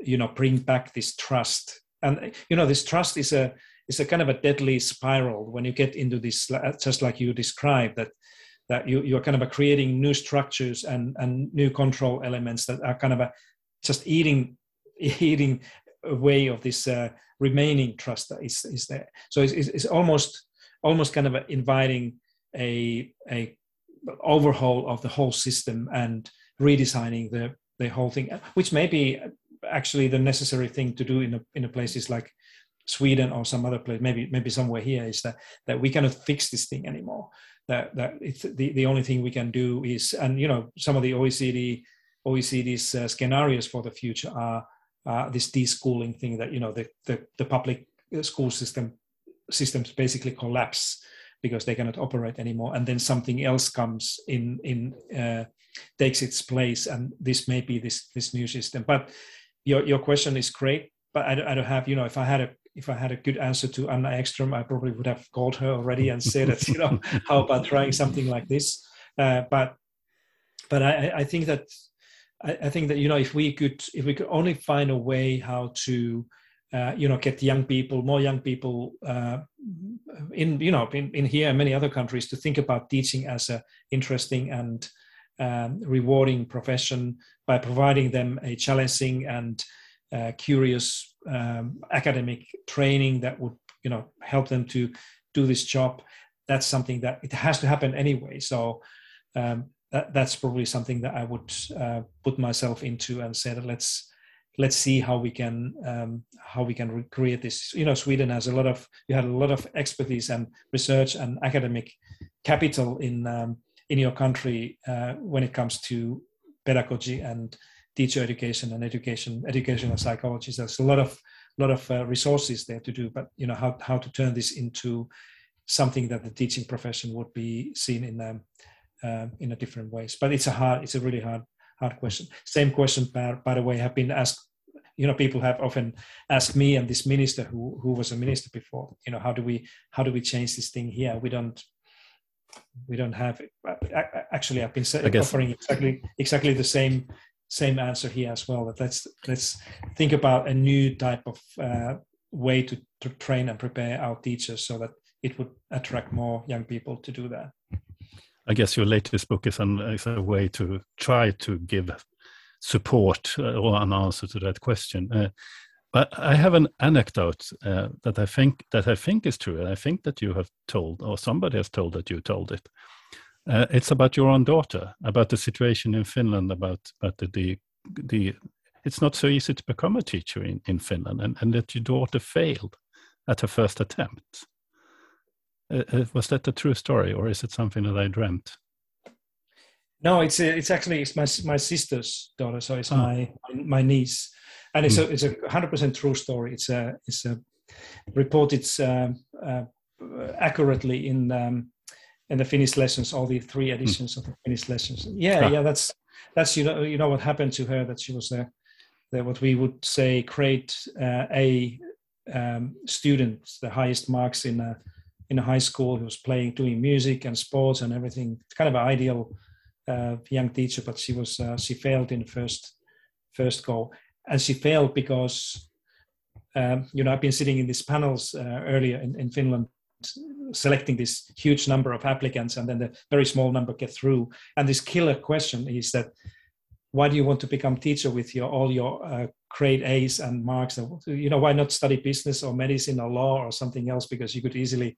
you know bring back this trust. And you know this trust is a is a kind of a deadly spiral when you get into this, just like you described that that you you're kind of creating new structures and and new control elements that are kind of a just eating eating away of this uh, remaining trust that is is there. So it's, it's almost almost kind of inviting a a overhaul of the whole system and redesigning the the whole thing, which may be actually the necessary thing to do in a, in a places like Sweden or some other place, maybe maybe somewhere here, is that that we cannot fix this thing anymore. That that it's the, the only thing we can do is, and you know, some of the OECD OECD's uh, scenarios for the future are uh, this deschooling thing that you know the, the, the public school system systems basically collapse because they cannot operate anymore and then something else comes in in uh, takes its place and this may be this this new system but your your question is great but I don't, I don't have you know if i had a if i had a good answer to anna ekström i probably would have called her already and said that you know how about trying something like this? Uh, but but i i think that I, I think that you know if we could if we could only find a way how to uh, you know get young people more young people uh, in you know in, in here and many other countries to think about teaching as a interesting and um, rewarding profession by providing them a challenging and uh, curious um, academic training that would you know help them to do this job that's something that it has to happen anyway. So um, that, that's probably something that i would uh, put myself into and say that let's let's see how we can um, how we can recreate this. You know sweden has a lot of you had a lot of expertise and research and academic capital in um, in your country uh, when it comes to pedagogy and teacher education and education educational psychology. So there's a lot of lot of uh, resources there to do, but you know how how to turn this into something that the teaching profession would be seen in um, uh, in a different ways. But it's a hard, it's a really hard hard question. Same question, by, by the way, have been asked. You know, people have often asked me and this minister who who was a minister before. You know, how do we how do we change this thing here? We don't we don't have it. Actually, I've been offering exactly exactly the same same answer here as well. That let's let's think about a new type of uh, way to, to train and prepare our teachers so that it would attract more young people to do that. I guess your latest book is, an, is a way to try to give support uh, or an answer to that question. Uh, but I have an anecdote uh, that I think that I think is true, and I think that you have told, or somebody has told that you told it. Uh, it's about your own daughter, about the situation in Finland, about about the, the, the it's not so easy to become a teacher in, in Finland, and, and that your daughter failed at her first attempt. Uh, uh was that a true story, or is it something that I dreamt? No, it's it's actually it's my my sister's daughter, so it's oh. my my niece and it's mm. a it's a hundred percent true story. It's a it's a reported uh, uh, accurately in um, in the Finnish lessons, all the three hmm. editions mm. of the Finnish lessons. Yeah, yeah, that's that's you know you know what happened to her that she was a the, what we would say grade uh, A um, student, the highest marks in a in a high school. who was playing, doing music and sports and everything. It's kind of an ideal uh, young teacher, but she was uh, she failed in the first first go and she failed because um, you know I've been sitting in these panels uh, earlier in, in Finland selecting this huge number of applicants and then the very small number get through. And this killer question is that why do you want to become teacher with your all your uh, grade A's and marks? You know why not study business or medicine or law or something else? Because you could easily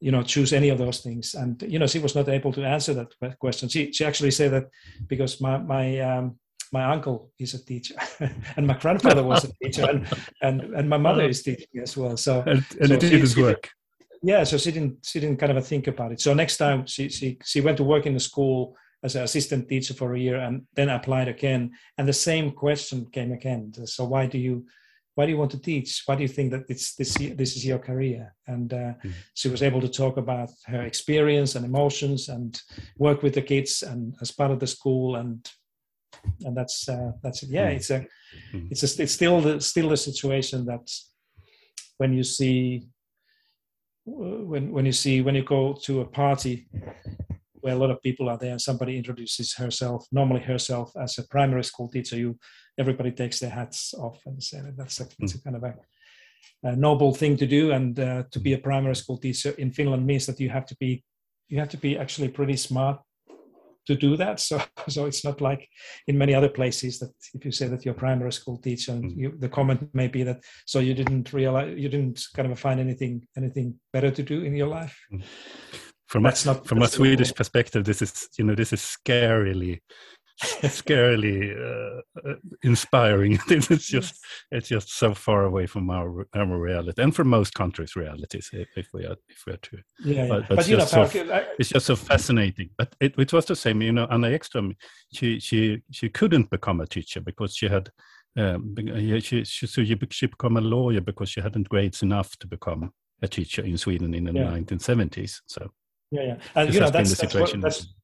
you know choose any of those things. And you know she was not able to answer that question. She she actually said that because my my um, my uncle is a teacher and my grandfather was a teacher and, and, and my mother is teaching as well. So and, and so it did his work yeah so she didn't she didn't kind of think about it so next time she she, she went to work in the school as an assistant teacher for a year and then applied again and the same question came again so why do you why do you want to teach why do you think that it's this this is your career and uh, mm-hmm. she was able to talk about her experience and emotions and work with the kids and as part of the school and and that's uh, that's it. Yeah, mm. it's a mm. it's a, it's still the, still the situation that when you see when when you see when you go to a party where a lot of people are there and somebody introduces herself normally herself as a primary school teacher you everybody takes their hats off and say that that's a, a kind of a, a, noble thing to do. And uh, to be a primary school teacher in finland means that you have to be you have to be actually pretty smart to do that. So, so it's not like in many other places that if you say that you're primary school teacher, and mm. you, the comment may be that so you didn't realize you didn't kind of find anything anything better to do in your life. Mm. From that's a, not from a Swedish cool. perspective, this is you know this is scarily scarily uh, uh, inspiring. it's just it's just so far away from our our reality and from most countries' realities. If, if we are if we are to, yeah, but, but, but you know, so, I, it's just so fascinating. But it, it was the same. You know, Anna Ekström, she she she couldn't become a teacher because she had Um, she, she, so she became a lawyer because she hadn't grades enough to become a teacher in Sweden in the yeah. 1970s. So yeah, yeah, and you know that's, that's, what, that's,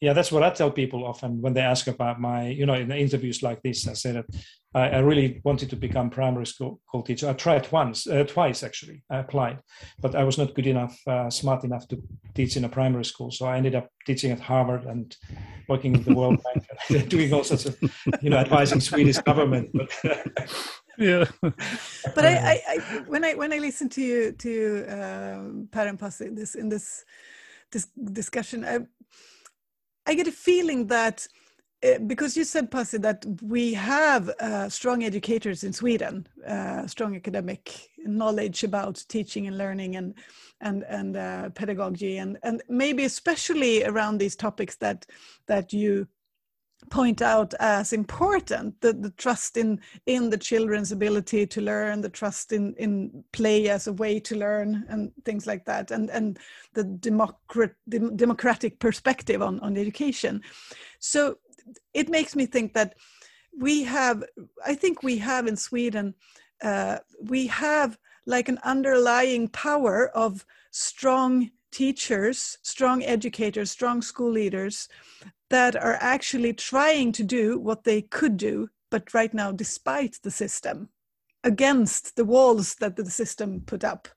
yeah, that's what I tell people often when they ask about my, you know, in interviews like this. I say that I, I really wanted to become primary school, school teacher. I tried once, uh, twice actually. I applied, but I was not good enough, uh, smart enough to teach in a primary school. So I ended up teaching at Harvard and working with the World Bank, and doing all sorts of, you know, advising Swedish government. But yeah. but I, I, I, when I when I listen to you to um, Per and Pasi this in this this discussion, I I get a feeling that uh, because you said, Pasi, that we have uh, strong educators in Sweden, uh, strong academic knowledge about teaching and learning and and and uh, pedagogy, and and maybe especially around these topics that that you point out as important the, the trust in in the children's ability to learn the trust in in play as a way to learn and things like that and and the democrat, democratic perspective on on education. So it makes me think that we have i think we have in sweden uh, we have like an underlying power of strong teachers strong educators strong school leaders that are actually trying to do what they could do, but right now, despite the system, against the walls that the system put up.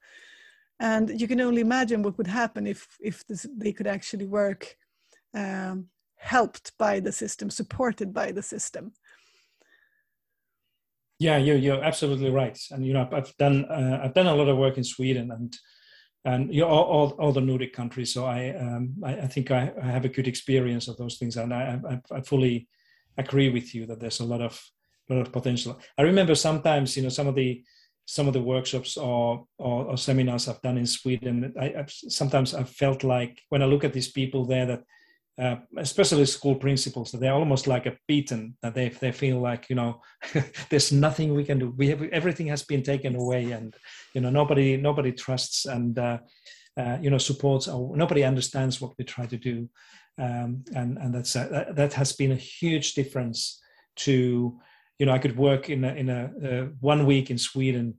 And you can only imagine what would happen if, if this, they could actually work um, helped by the system, supported by the system. Yeah, you're, you're absolutely right. And, you know, I've done, uh, I've done a lot of work in Sweden and and you know, all, all, all, the Nordic countries. So I, um, I, I, think I, I, have a good experience of those things, and I, I, fully agree with you that there's a lot of lot of potential. I remember sometimes, you know, some of the some of the workshops or, or, or seminars I've done in Sweden. I, sometimes I felt like when I look at these people there that uh, especially school principals, they're almost like a beaten. That they they feel like you know, there's nothing we can do. We have everything has been taken away, and you know nobody nobody trusts and uh, uh, you know supports or nobody understands what we try to do, um, and and that's that, that has been a huge difference to you know I could work in a, in a uh, one week in Sweden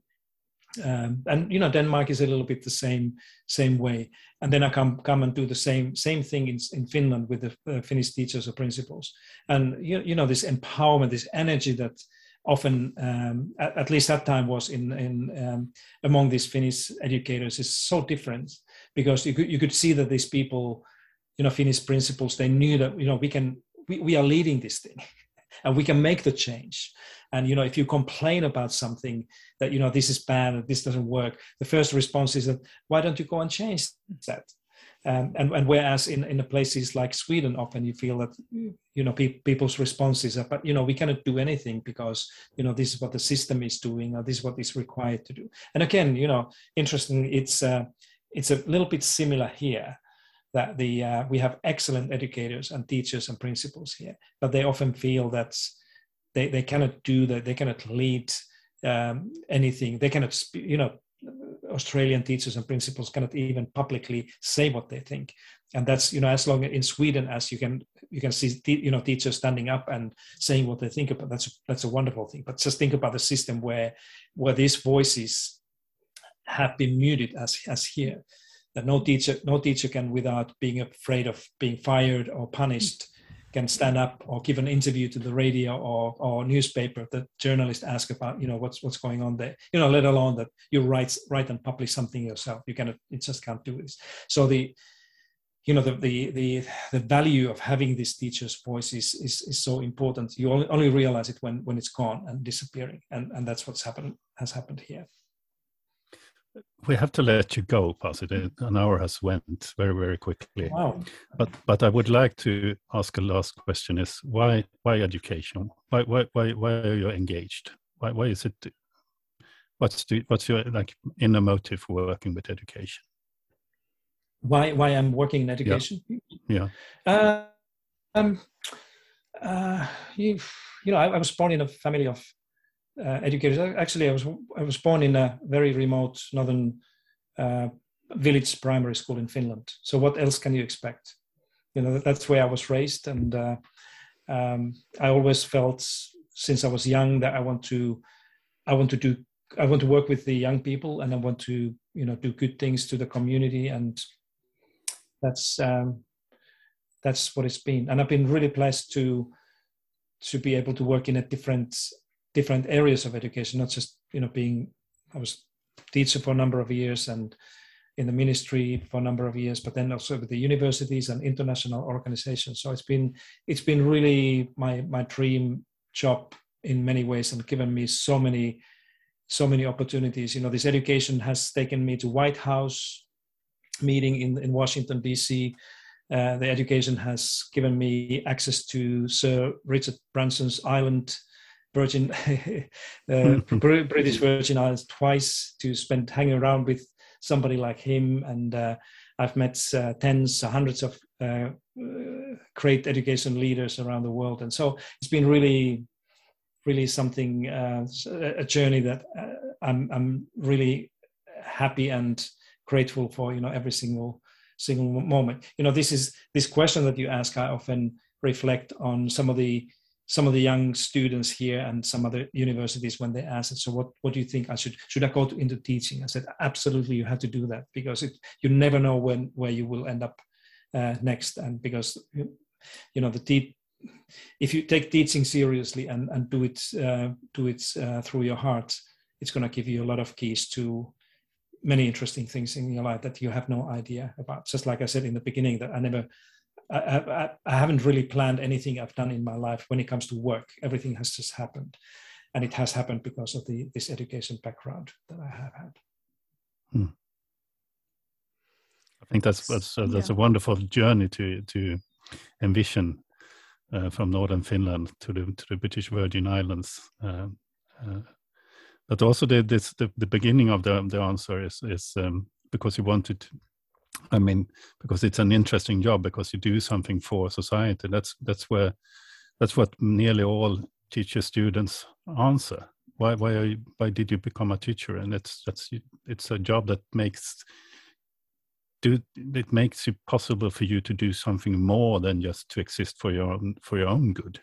um, and you know Denmark is a little bit the same same way. And then I come come and do the same same thing in, in Finland with the uh, Finnish teachers or principals. And you, you know this empowerment, this energy that often, um, at, at, least that time, was in in um, among these Finnish educators is so different because you could you could see that these people, you know, Finnish principals, they knew that you know we can we, we are leading this thing and we can make the change and you know if you complain about something that you know this is bad this doesn't work the first response is that why don't you go and change that um, and, and whereas in, in the places like Sweden, often you feel that you know pe- people's responses are, but you know we cannot do anything because you know this is what the system is doing or this is what is required to do. And again, you know, interesting. It's uh, it's a little bit similar here that the uh, we have excellent educators and teachers and principals here, but they often feel that they, they cannot do that they cannot lead um, anything. They cannot you know australian teachers and principals cannot even publicly say what they think. And that's you know as long in sweden as you can you can see you know teachers standing up and saying what they think about that's that's a wonderful thing. But just think about the system where where these voices have been muted as as here. That no teacher no teacher can without being afraid of being fired or punished can stand up or give an interview to the radio or, or newspaper that journalists ask about you know what's what's going on there. You know let alone that you write write and publish something yourself. You cannot you just can't do this. So the you know the the the, the value of having this teacher's voice is, is is so important. You only, only realize it when when it's gone and disappearing. And and that's what's happened has happened here we have to let you go, Pasi. An hour has went very, very quickly. Wow. But but I would like to ask a last question: Is why why education? Why why why why are you engaged? Why why is it? What's the, what's your like inner motive for working with education? Why why I'm working in education? Yeah. yeah. Uh, um. Uh. You you know I, I was born in a family of uh, educators. Actually, I was I was born in a very remote northern uh, village primary school in Finland. So what else can you expect? You know, that's where I was raised, and uh, um, I always felt since I was young that I want to I want to do I want to work with the young people and I want to you know do good things to the community and that's um, that's what it's been and I've been really blessed to to be able to work in a different different areas of education not just you know being I was teacher for a number of years and in the ministry for a number of years, but then also with the universities and international organizations. So it's been it's been really my my dream job in many ways and given me so many so many opportunities. You know, this education has taken me to White House meeting in, in Washington D.C. Uh, the education has given me access to Sir Richard Branson's island Virgin, uh, British Virgin Islands twice to spend hanging around with somebody like him. And uh, I've met uh, tens, hundreds of uh, great education leaders around the world. And so it's been really, really something, uh, a journey that uh, I'm, I'm really happy and grateful for, you know, every single single moment. You know, this is this question that you ask, I often reflect on some of the some of the young students here and some other universities when they asked, so what, what do you think I should, should I go to, into teaching? I said, absolutely, you have to do that because it, you never know when, where you will end up uh, next. And because, you know, the te- if you take teaching seriously and, and do it, uh, do it uh, through your heart, it's going to give you a lot of keys to many interesting things in your life that you have no idea about. Just like I said in the beginning, that I never I, I, I, haven't really planned anything I've done in my life when it comes to work. Everything has just happened, and it has happened because of the this education background that I have had. Hmm. I think that's that's uh, that's yeah. a wonderful journey to to envision uh, from northern Finland to the to the British Virgin Islands. Uh, uh but also the, this the, the beginning of the the answer is is um, because you wanted I mean, because it's an interesting job because you do something for society. That's that's where that's what nearly all teacher students answer. Why why you, why did you become a teacher? And it's that's it's a job that makes do it makes it possible for you to do something more than just to exist for your own for your own good.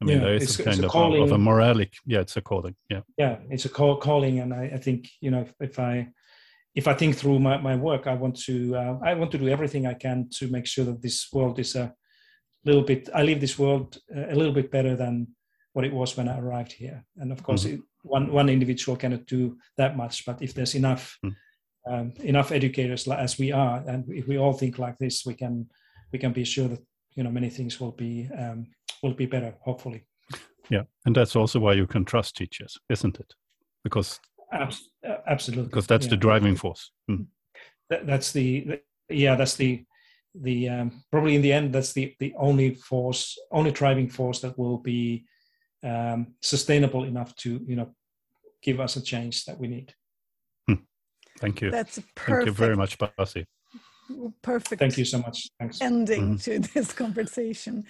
I mean, yeah, there is a kind a of, of, a moralic. Yeah, it's a calling. Yeah, yeah, it's a call, calling, and I, I think you know if, if I if I think through my, my work, I want to uh, I want to do everything I can to make sure that this world is a little bit. I leave this world uh, a little bit better than what it was when I arrived here. And of course, mm-hmm. it, one one individual cannot do that much. But if there's enough mm-hmm. um, enough educators as we are, and if we all think like this, we can we can be sure that you know many things will be um, will be better. Hopefully. Yeah, and that's also why you can trust teachers, isn't it? Because absolutely. Because that's yeah. the driving force. Mm. That, that's the, yeah, that's the the um, probably in the end that's the the only force, only driving force that will be um, sustainable enough to you know give us a change that we need. Hmm. Thank you. That's perfect. Thank you very much, Pasi. Perfect. Thank you so much. Thanks. Ending mm-hmm. to this conversation.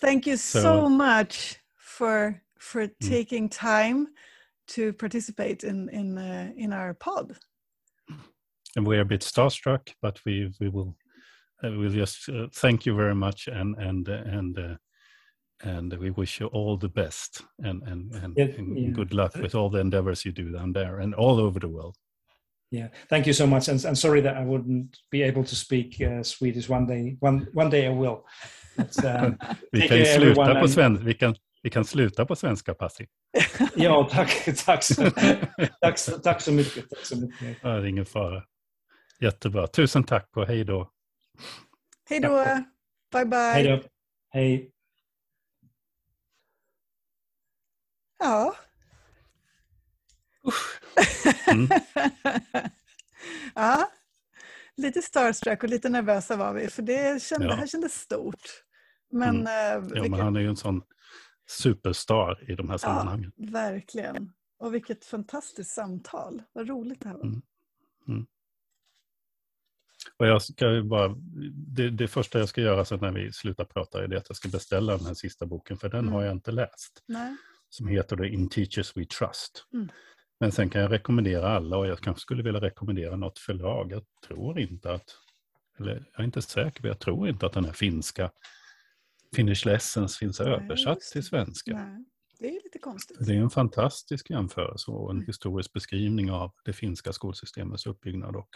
Thank you so, so much for for mm. taking time to participate in in uh, in our pod. And we're a bit starstruck, but we we will uh, we'll just uh, thank you very much and and uh, and uh, and we wish you all the best and and and, yeah, and yeah. good luck with all the endeavors you do down there and all over the world. Yeah, thank you so much, and, and sorry that I wouldn't be able to speak uh, Swedish one day. One one day I will. But, um, vi kan sluta på svenska. Vi kan Vi kan sluta på svenska, Pasi. ja, tack, tack, så, tack, tack så mycket. Tack så mycket. Ja, det är ingen fara. Jättebra. Tusen tack och hej då. Hej då. Bye, bye. Hej då. Hej. Ja. Mm. ja. Lite starstruck och lite nervösa var vi, för det, kände, ja. det här kändes stort. Men, mm. äh, ja, men han är ju en sån superstar i de här sammanhangen. Ja, verkligen. Och vilket fantastiskt samtal. Vad roligt det här var. Mm. Mm. Och jag ska bara, det, det, första jag ska göra sen när vi slutar prata är det att jag ska beställa den här sista boken, för den mm. har jag inte läst. Nej. Som heter det In Teachers We Trust. Mm. Men sen kan jag rekommendera alla och jag kanske skulle vilja rekommendera något förlag. Jag tror inte att, eller jag är inte säker, men jag tror inte att den här finska Finnish Lessons finns översatt till svenska. Nej. Det är lite konstigt. Det är en fantastisk jämförelse och en Mm. historisk beskrivning av det finska skolsystemets uppbyggnad. Och,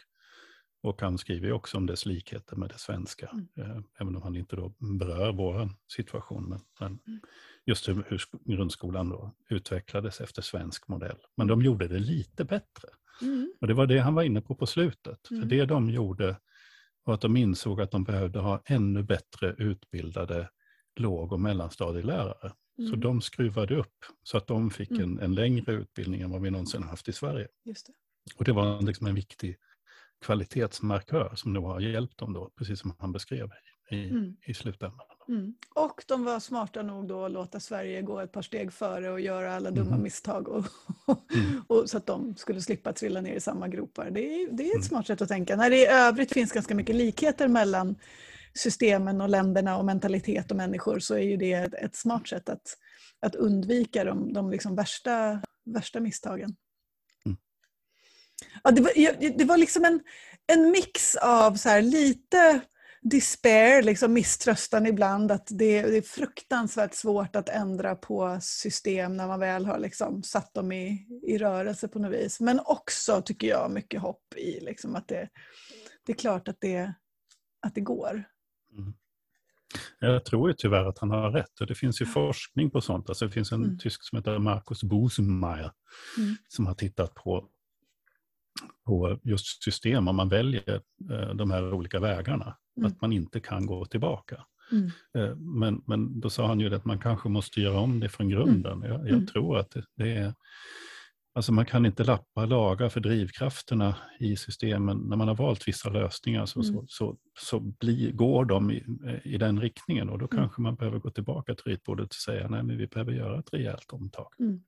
och han skriver också om dess likheter med det svenska. Mm. Eh, även om han inte då berör vår situation. Men, men Mm. just hur, hur sk- grundskolan då utvecklades efter svensk modell. Men de gjorde det lite bättre. Mm. Och det var det han var inne på på slutet. Mm. För det de gjorde var att de insåg att de behövde ha ännu bättre utbildade låg och mellanstadielärare. Så Mm. de skruvade upp så att de fick Mm. en, en längre utbildning än vad vi någonsin haft i Sverige. Just det. Och det var liksom en viktig kvalitetsmarkör som nog har hjälpt dem då, precis som han beskrev i, Mm. i slutändan. Mm. Och de var smarta nog då att låta Sverige gå ett par steg före och göra alla dumma Mhm. misstag och, Mm. och så att de skulle slippa trilla ner i samma gropar. Det är, det är ett Mm. smart sätt att tänka. När det i övrigt finns ganska mycket likheter mellan systemen och länderna och mentalitet och människor så är ju det ett, smart sätt att, att undvika de, de liksom värsta, värsta misstagen. Mm. Ja, det, var, det var liksom en, en mix av så här lite despair, liksom misströstan ibland, att det, det är fruktansvärt svårt att ändra på system när man väl har liksom satt dem i, i rörelse på något vis. Men också, tycker jag, mycket hopp i liksom att det, det är klart att det, att det går. Jag tror ju tyvärr att han har rätt. Och det finns ju forskning på sånt. Alltså det finns en Mm. tysk som heter Markus Busenmeier Mm. som har tittat på, på just system, om man väljer eh, de här olika vägarna. Mm. Att man inte kan gå tillbaka. Mm. Eh, Men, men då sa han ju att man kanske måste göra om det från grunden. Jag, jag Mm. tror att det, det är... Alltså man kan inte lappa laga för drivkrafterna i systemen. När man har valt vissa lösningar så, Mm. så, så, så blir, går de i, i den riktningen och då Mm. kanske man behöver gå tillbaka till ritbordet och säga nej men vi behöver göra ett rejält omtag. Mm.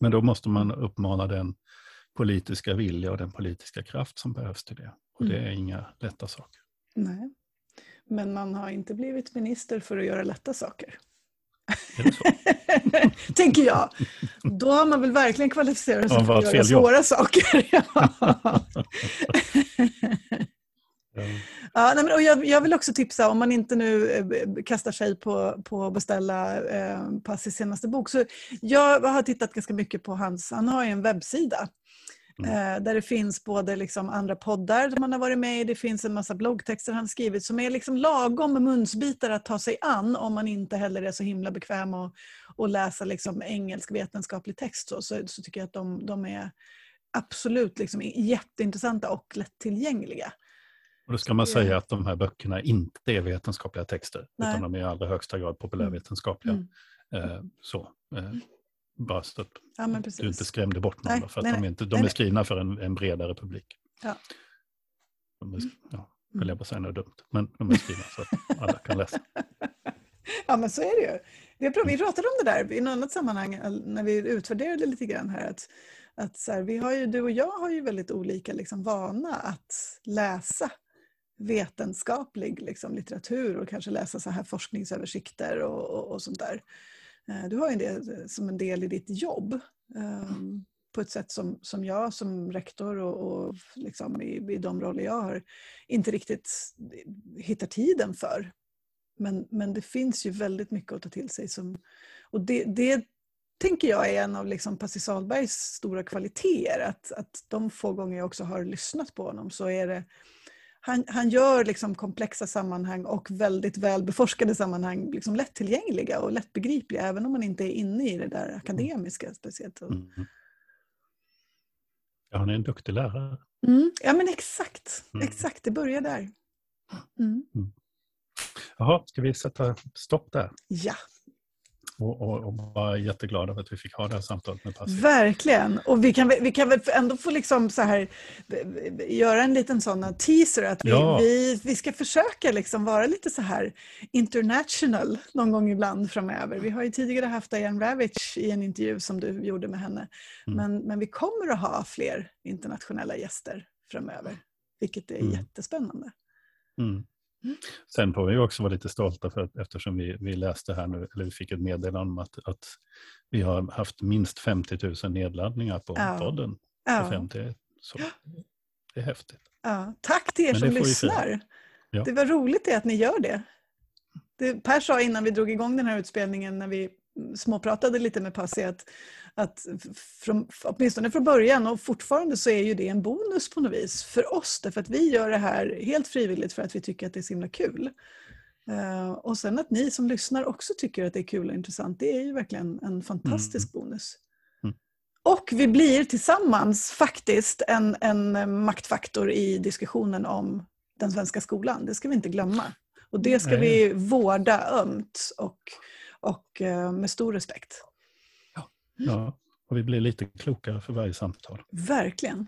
Men då måste man uppmana den politiska vilja och den politiska kraft som behövs till det. Och det Mm. är inga lätta saker. Nej. Men man har inte blivit minister för att göra lätta saker. Är det så? Tänker jag. Då har man väl verkligen kvalificerat sig för att göra svåra saker. Ja. Ja, nej, men, och jag, jag vill också tipsa, om man inte nu eh, kastar sig på, på att beställa eh, Passis senaste bok. Så jag har tittat ganska mycket på hans, han har ju en webbsida. Mm. Eh, där det finns både liksom andra poddar som han har varit med i, det finns en massa bloggtexter han skrivit som är liksom lagom munsbitar att ta sig an om man inte heller är så himla bekväm att, att läsa liksom engelsk vetenskaplig text. Så, så, så tycker jag att de, de är absolut liksom jätteintressanta och lättillgängliga. Och då ska man säga att de här böckerna inte är vetenskapliga texter, Nej. utan de är i allra högsta grad populärvetenskapliga. Mm. Eh, så, eh, bara så att Ja, du inte skrämde bort någon, Nej, för att nej, de, inte, de Nej, är skrivna för en, en bredare publik. Ja. De är, ja, Mm. höll jag på att säga något dumt, men de är skrivna så att alla kan läsa. Ja, men så är det ju. Vi pratade om det där i något annat sammanhang eh, när vi utvärderade lite grann här. Att, att så här, vi har ju, du och jag har ju väldigt olika liksom, vana att läsa vetenskaplig liksom, litteratur och kanske läsa så här forskningsöversikter och, och, och sånt där. Eh, Du har ju det som en del i ditt jobb. ehm, På ett sätt som, som jag som rektor och, och liksom i, i de roller jag har inte riktigt hittar tiden för. Men, men det finns ju väldigt mycket att ta till sig. Som, och det, det tänker jag är en av liksom Pasi Sahlbergs stora kvaliteter. Att, att de få gånger jag också har lyssnat på honom så är det han, han gör liksom komplexa sammanhang och väldigt väl beforskade sammanhang liksom lättillgängliga och lättbegripliga även om man inte är inne i det där akademiska speciellt. Mm. Ja, han är en duktig lärare. Mm, ja men exakt, Mm. exakt det börjar där. Mm. Jaha, ska vi sätta stopp där? Ja, Och, och, och vara jätteglada för att vi fick ha det här samtalet med Pasi. Verkligen. Och vi kan, vi kan väl ändå få liksom så här, göra en liten sån teaser att vi, Ja. vi, vi ska försöka liksom vara lite så här international någon gång ibland framöver. Vi har ju tidigare haft Diane Ravitch i en intervju som du gjorde med henne. Mm. Men, men vi kommer att ha fler internationella gäster framöver. Vilket är Mm. jättespännande. Mm. Mm. Sen får vi också vara lite stolta för att eftersom vi, vi läste här nu, eller vi fick ett meddelande om att, att vi har haft minst 50 000 nedladdningar på Ja. podden. På Ja, 50, så det är häftigt. ja. Tack till er som lyssnar. Ja. Det var roligt det att ni gör det. det. Per sa innan vi drog igång den här utspelningen när vi småpratade lite med Passi att, att från, åtminstone från början och fortfarande så är ju det en bonus på något vis för oss därför att vi gör det här helt frivilligt för att vi tycker att det är så himla kul. Uh, och sen att ni som lyssnar också tycker att det är kul och intressant, det är ju verkligen en fantastisk mm. bonus. Mm. Och vi blir tillsammans faktiskt en, en maktfaktor i diskussionen om den svenska skolan. Det ska vi inte glömma. Och det ska Nej. vi vårda ömt och, och uh, med stor respekt. Ja. ja, och vi blir lite klokare för varje samtal. Verkligen.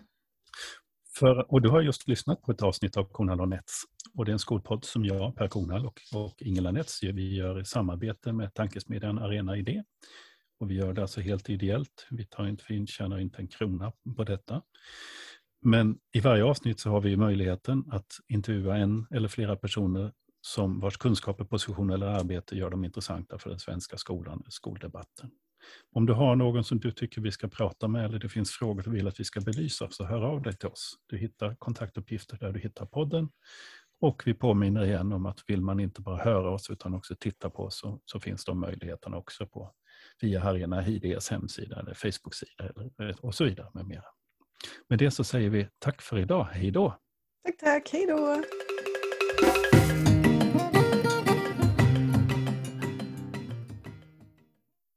För, och du har just lyssnat på ett avsnitt av Kornal och Nets. Och det är en skolpodd som jag, Per Kornal och, och Ingela Nets vi gör i samarbete med tankesmedjan Arena Idé. Och vi gör det alltså helt ideellt. Vi tar inte, vi tjänar inte en krona på detta. Men i varje avsnitt så har vi möjligheten att intervjua en eller flera personer som vars kunskaper, position eller arbete gör dem intressanta för den svenska skolan, skoldebatten. Om du har någon som du tycker vi ska prata med eller det finns frågor du vill att vi ska belysa så hör av dig till oss. Du hittar kontaktuppgifter där du hittar podden. Och vi påminner igen om att vill man inte bara höra oss utan också titta på oss så, så finns de möjligheterna också på via Harjana Hides hemsida eller Facebook-sida eh, och så vidare med mera. Med det så säger vi tack för idag. Hej då! Tack, tack. Hej då!